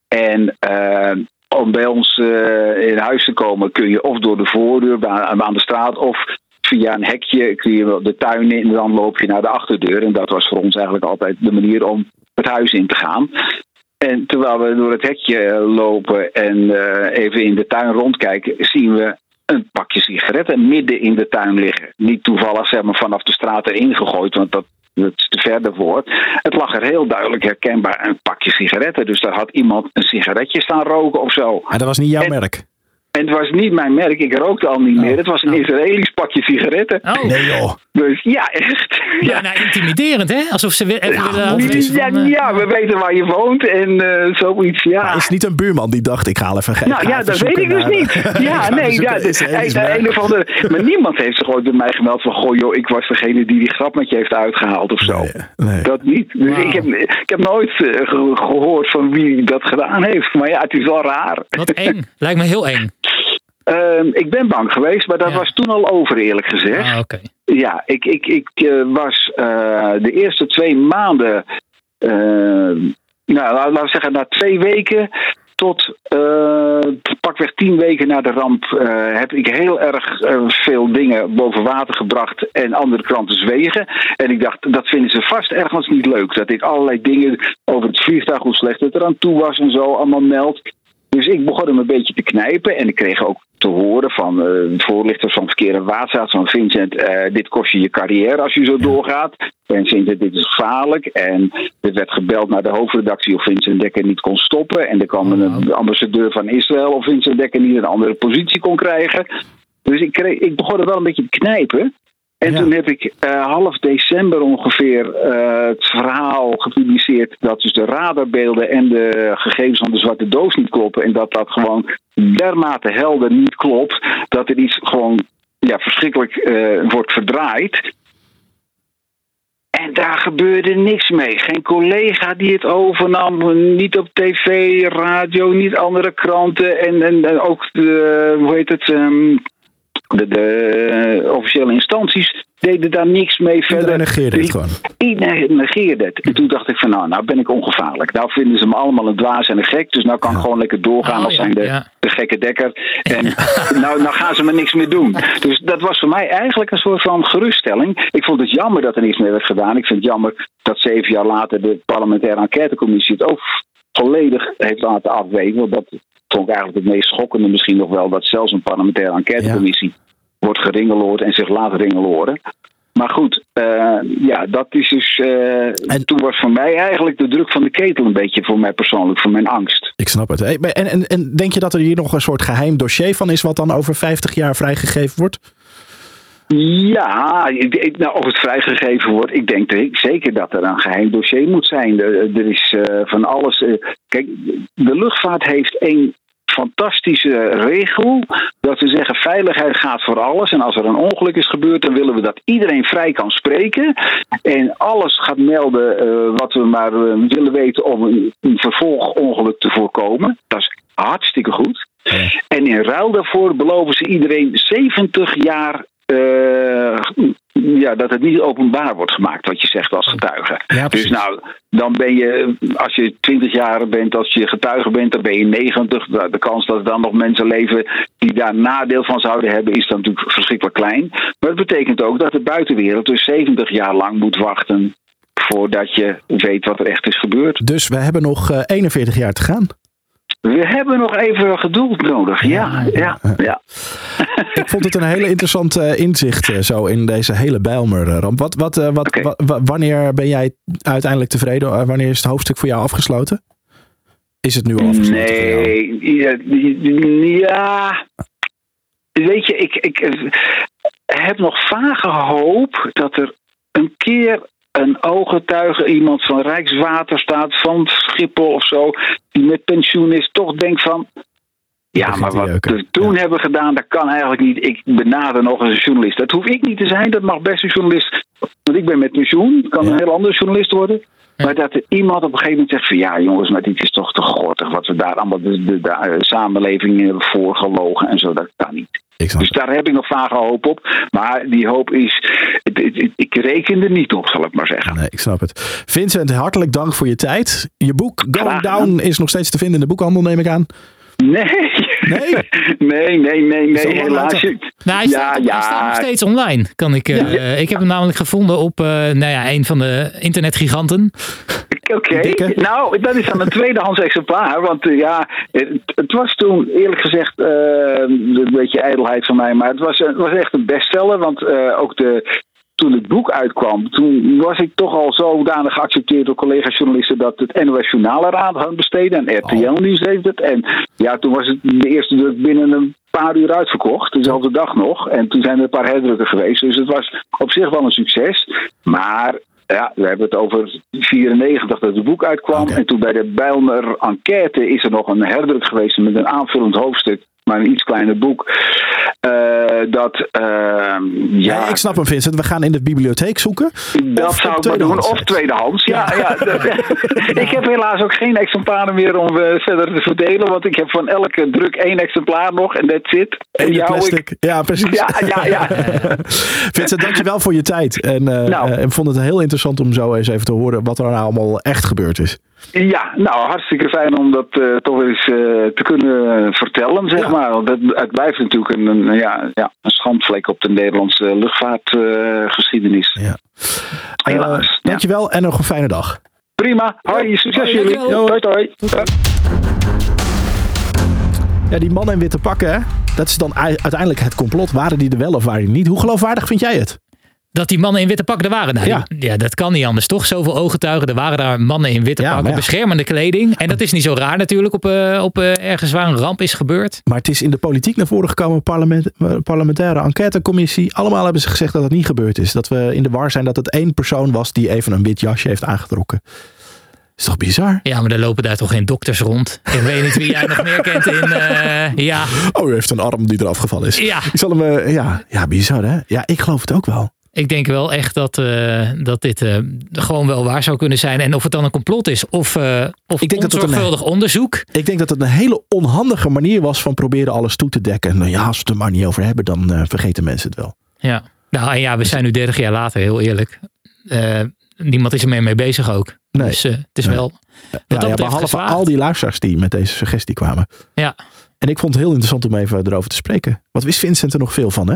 En uh, om bij ons uh, in huis te komen kun je of door de voordeur aan de straat of via een hekje kun je de tuin in en dan loop je naar de achterdeur. En dat was voor ons eigenlijk altijd de manier om het huis in te gaan. En terwijl we door het hekje lopen en uh, even in de tuin rondkijken, zien we een pakje sigaretten midden in de tuin liggen. Niet toevallig zeg maar, vanaf de straat erin gegooid, want dat, dat is te verder voor. Het lag er heel duidelijk herkenbaar een pakje sigaretten. Dus daar had iemand een sigaretje staan roken of zo. Maar dat was niet jouw en, merk? En het was niet mijn merk, ik rookte al niet meer. Het was een Israëlisch pakje sigaretten. Oh. Nee joh. Dus ja, echt. Ja, nou, intimiderend, hè? Alsof ze willen Ja, afwisselen ja, van, eh, ja, we weten waar je woont en eh, zoiets. Ja. Maar is niet een buurman die dacht, ik haal even geen. Nou ja, dat weet ik dus niet. Ja, (laughs) nee, ja, is de- een of andere, maar niemand heeft zich ooit bij mij gemeld van, goh joh, ik was degene die die grap met je heeft uitgehaald of zo. Dat niet. Dus ik, heb, ik heb nooit eh, ge- gehoord van wie dat gedaan heeft. Maar ja, het is wel raar. Wat eng. Lijkt me heel eng. Ehm, ik ben bang geweest, maar dat was toen al over, eerlijk gezegd. Ah. Ja, ik, ik, ik eh, was eh, de eerste twee maanden, eh, nou, laten we zeggen, na twee weken tot eh, pakweg tien weken na de ramp heb ik heel erg veel dingen boven water gebracht en andere kranten zwegen. En ik dacht, dat vinden ze vast ergens niet leuk. Dat ik allerlei dingen over het vliegtuig, hoe slecht het eraan toe was en zo, allemaal meld. Dus ik begon hem een beetje te knijpen. En ik kreeg ook te horen van de voorlichters van Verkeer en Waterstaat... van Vincent, eh, dit kost je je carrière als je zo doorgaat. En Vincent, dit is gevaarlijk. En er werd gebeld naar de hoofdredactie of Vincent Dekker niet kon stoppen. En er kwam een ambassadeur van Israël of Vincent Dekker niet een andere positie kon krijgen. Dus ik, kreeg, ik begon er wel een beetje te knijpen. En toen heb ik eh, half december ongeveer eh, het verhaal gepubliceerd dat dus de radarbeelden en de gegevens van de zwarte doos niet kloppen. En dat dat gewoon dermate helder niet klopt dat er iets gewoon ja, verschrikkelijk eh, wordt verdraaid. En daar gebeurde niks mee. Geen collega die het overnam. Niet op tv, radio, niet andere kranten. En, en, en ook de, hoe heet het, ehm, de, de officiële instanties deden daar niks mee verder. negeerde het gewoon. Iedereen negeerde het. En toen dacht ik van nou, nou ben ik ongevaarlijk. Nou vinden ze me allemaal een dwaas en een gek. Dus nou kan ik gewoon lekker doorgaan Oh, als ja, zijn de, ja. de gekke dekker. En (laughs) nou, nou gaan ze me niks meer doen. Dus dat was voor mij eigenlijk een soort van geruststelling. Ik vond het jammer dat er niks meer werd gedaan. Ik vind het jammer dat zeven jaar later de parlementaire enquêtecommissie het ook volledig heeft laten afwegen. Want dat vond ik eigenlijk het meest schokkende misschien nog wel. Dat zelfs een parlementaire enquêtecommissie wordt geringeloord en zich laat ringeloren. Maar goed, eh, ja, dat is dus. eh, Toen was voor mij eigenlijk de druk van de ketel een beetje voor mij persoonlijk, voor mijn angst. Ik snap het. En, en, en denk je dat er hier nog een soort geheim dossier van is, wat dan over 50 jaar vrijgegeven wordt? Ja, nou, of het vrijgegeven wordt, ik denk zeker dat er een geheim dossier moet zijn. Er, er is eh, van alles. eh, kijk, de luchtvaart heeft één fantastische regel. Dat we zeggen veiligheid gaat voor alles. En als er een ongeluk is gebeurd, dan willen we dat iedereen vrij kan spreken. En alles gaat melden eh, wat we maar willen weten om een, een vervolgongeluk te voorkomen. Dat is hartstikke goed. En in ruil daarvoor beloven ze iedereen 70 jaar. Eh, ja, dat het niet openbaar wordt gemaakt, wat je zegt als getuige. dus nou, dan ben je, als je 20 jaar bent, als je getuige bent, dan ben je 90. Nou, De kans dat er dan nog mensen leven die daar nadeel van zouden hebben, is dan natuurlijk verschrikkelijk klein. Maar het betekent ook dat de buitenwereld dus 70 jaar lang moet wachten voordat je weet wat er echt is gebeurd. Dus we hebben nog eh, 41 jaar te gaan. We hebben nog even geduld nodig. Ja, ja, ja. (laughs) Ik vond het een hele interessant eh, inzicht eh, zo in deze hele Bijlmer-ramp. Wat, wat, eh, wat, wa- wa- wanneer ben jij uiteindelijk tevreden? Wanneer is het hoofdstuk voor jou afgesloten? Is het nu al afgesloten? Nee, ja, ja. Weet je, ik, ik heb nog vage hoop dat er een keer een ooggetuige, iemand van Rijkswaterstaat, van Schiphol of zo, die met pensioen is, toch denkt van. Ja, maar wat we toen hebben gedaan, dat kan eigenlijk niet. Ik benader nog eens een journalist. Dat hoef ik niet te zijn, dat mag best een journalist. Want ik ben met pensioen, kan een heel andere journalist worden. Maar dat er iemand op een gegeven moment zegt van ja jongens, maar dit is toch te gortig wat we daar allemaal de, de, de, eh, samenleving hebben voorgelogen en zo, dat kan niet. Dus daar heb ik nog vage hoop op. Maar die hoop is, ik reken er niet op, zal ik maar zeggen. Nee, ik snap het. Vincent, hartelijk dank voor je tijd. Je boek Going Down is nog steeds te vinden in de boekhandel, neem ik aan. (laughs) Nee. Nee? nee, nee, nee, helaas. Nou, hij, staat, hij staat nog steeds online. Kan ik, eh, ik heb hem namelijk gevonden op eh, nou ja, een van de internetgiganten. Oké, nou, dat is dan een tweedehands exemplaar. Want eh, ja, het, het was toen eerlijk gezegd een beetje ijdelheid van mij. Maar het was, het was echt een bestseller. Want eh, ook de toen het boek uitkwam, toen was ik toch al zodanig geaccepteerd door collega-journalisten dat het NOS Journaal eraan had besteden en RTL Nieuws deed het. En ja, toen was het de eerste druk binnen een paar uur uitverkocht, dezelfde dag nog. En toen zijn er een paar herdrukken geweest. Dus het was op zich wel een succes. Maar ja, we hebben het over 94 dat het boek uitkwam. En toen bij de Bijlmer enquête is er nog een herdruk geweest met een aanvullend hoofdstuk. Maar een iets kleiner boek. Eh, dat, ehm, ja, Ja, ik snap hem, Vincent. We gaan in de bibliotheek zoeken. dat Of zou ik doen. Of tweedehands. Ja, ja. (laughs) ik heb helaas ook geen exemplaren meer om eh, verder te verdelen. Want ik heb van elke druk één exemplaar nog. En that's it. En ik- plastic. Ja, precies. Ja, ja, ja. (laughs) Vincent, dankjewel voor je tijd. En, Nou. eh, en vond het heel interessant om zo eens even te horen wat er nou allemaal echt gebeurd is. Ja, nou hartstikke fijn om dat eh, toch eens eh, te kunnen vertellen, zeg maar. Want het, het blijft natuurlijk een, een, ja, ja, een schandvlek op de Nederlandse luchtvaartgeschiedenis. ja. Helaas. Eh, dankjewel en nog een fijne dag. Prima, hoi, succes jullie. Hoi, hoi. Ja, die mannen in witte pakken, hè? dat is dan uiteindelijk het complot. Waren die er wel of waren die niet? Hoe geloofwaardig vind jij het? Dat die mannen in witte pakken er waren. Nou, Ja. ja, dat kan niet anders, toch? Zoveel ooggetuigen. Er waren daar mannen in witte Ja, pakken, ja. beschermende kleding. En dat is niet zo raar natuurlijk op, eh, op eh, ergens waar een ramp is gebeurd. Maar het is in de politiek naar voren gekomen, parlement, parlementaire enquêtecommissie. Allemaal hebben ze gezegd dat het niet gebeurd is. Dat we in de war zijn dat het één persoon was die even een wit jasje heeft aangetrokken. Is toch bizar? Ja, maar er lopen daar toch geen dokters rond. Ik weet niet wie jij nog meer kent in... eh, ja, Oh, u heeft een arm die eraf gevallen is. Ja. Ik zal hem, ja, ja, bizar hè? Ja, ik geloof het ook wel. Ik denk wel echt dat, eh, dat dit eh, gewoon wel waar zou kunnen zijn. En of het dan een complot is of, eh of Ik denk dat het een- onderzoek. Ik denk dat het een hele onhandige manier was van proberen alles toe te dekken. En nou ja, als we het er maar niet over hebben, dan vergeten mensen het wel. Ja. Nou en ja, we zijn nu 30 jaar later, heel eerlijk. Niemand is er meer mee bezig ook. Nee. Dus het is Nee. wel... Ja, ja, behalve geslaagd. al die luisteraars die met deze suggestie kwamen. Ja. En ik vond het heel interessant om even erover te spreken. Wat wist Vincent er nog veel van, hè?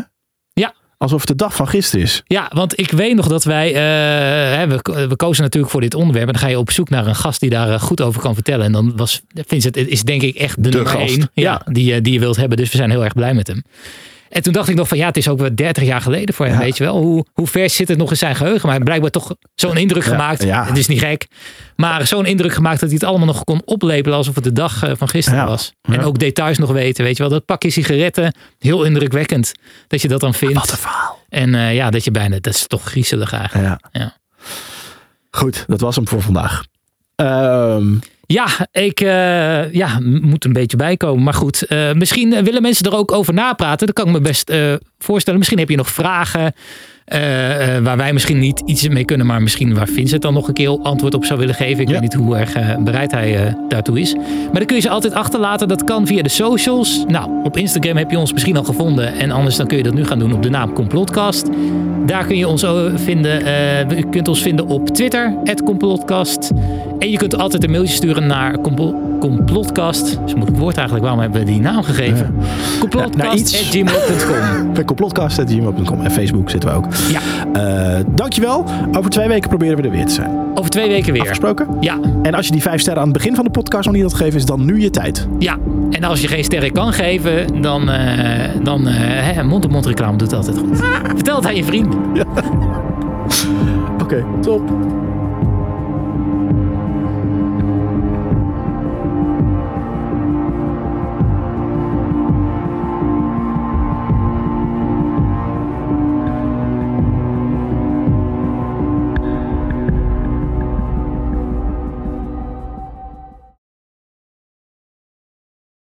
Alsof het de dag van gisteren is. Ja, want ik weet nog dat wij, eh, hè, we, we kozen natuurlijk voor dit onderwerp. En dan ga je op zoek naar een gast die daar eh, goed over kan vertellen. En dan was Vincent, is denk ik echt de, De nummer gast. één. Ja, Ja. Die, eh, die je wilt hebben. Dus we zijn heel erg blij met hem. En toen dacht ik nog van ja, het is ook wel 30 jaar geleden voor hem, Ja. weet je wel. Hoe, hoe vers zit het nog in zijn geheugen? Maar hij blijkbaar toch zo'n indruk Ja, gemaakt. ja. Het is niet gek. Maar zo'n indruk gemaakt dat hij het allemaal nog kon oplepelen alsof het de dag eh, van gisteren was. En ook details nog weten, weet je wel. Dat pakje sigaretten, heel indrukwekkend dat je dat dan vindt. Wat een verhaal. En eh, ja, dat je bijna, dat is toch griezelig eigenlijk. Ja. Ja. Goed, dat was hem voor vandaag. Ehm, Ja, ik eh, ja, moet een beetje bijkomen. Maar goed, eh, misschien eh, willen mensen er ook over napraten. Dat kan ik me best voorstellen. Misschien heb je nog vragen eh, eh, waar wij misschien niet iets mee kunnen. Maar misschien waar Vincent dan nog een keer antwoord op zou willen geven. Ik Ja. weet niet hoe erg eh, bereid hij daartoe is. Maar dan kun je ze altijd achterlaten. Dat kan via de socials. Nou, op Instagram heb je ons misschien al gevonden. En anders dan kun je dat nu gaan doen op de naam Complotcast. Daar kun je ons vinden. Je kunt ons vinden op Twitter, Complotcast. En je kunt altijd een mailtje sturen naar compl- Complotcast. Is een moeilijk woord eigenlijk. Waarom hebben we die naam gegeven? iets. Complotcast.gmail.com (laughs) complotcast.gmail.com en Facebook zitten we ook. Ja, Eh, dankjewel. Over twee weken proberen we er weer te zijn. over twee weken weer. Afgesproken? Ja, En als je die vijf sterren aan het begin van de podcast nog niet had gegeven, is dan nu je tijd. ja. En als je geen sterren kan geven, dan, eh, dan eh, hè, mond-op-mond reclame doet altijd goed. (laughs) Vertel het aan je vrienden. Oké, top.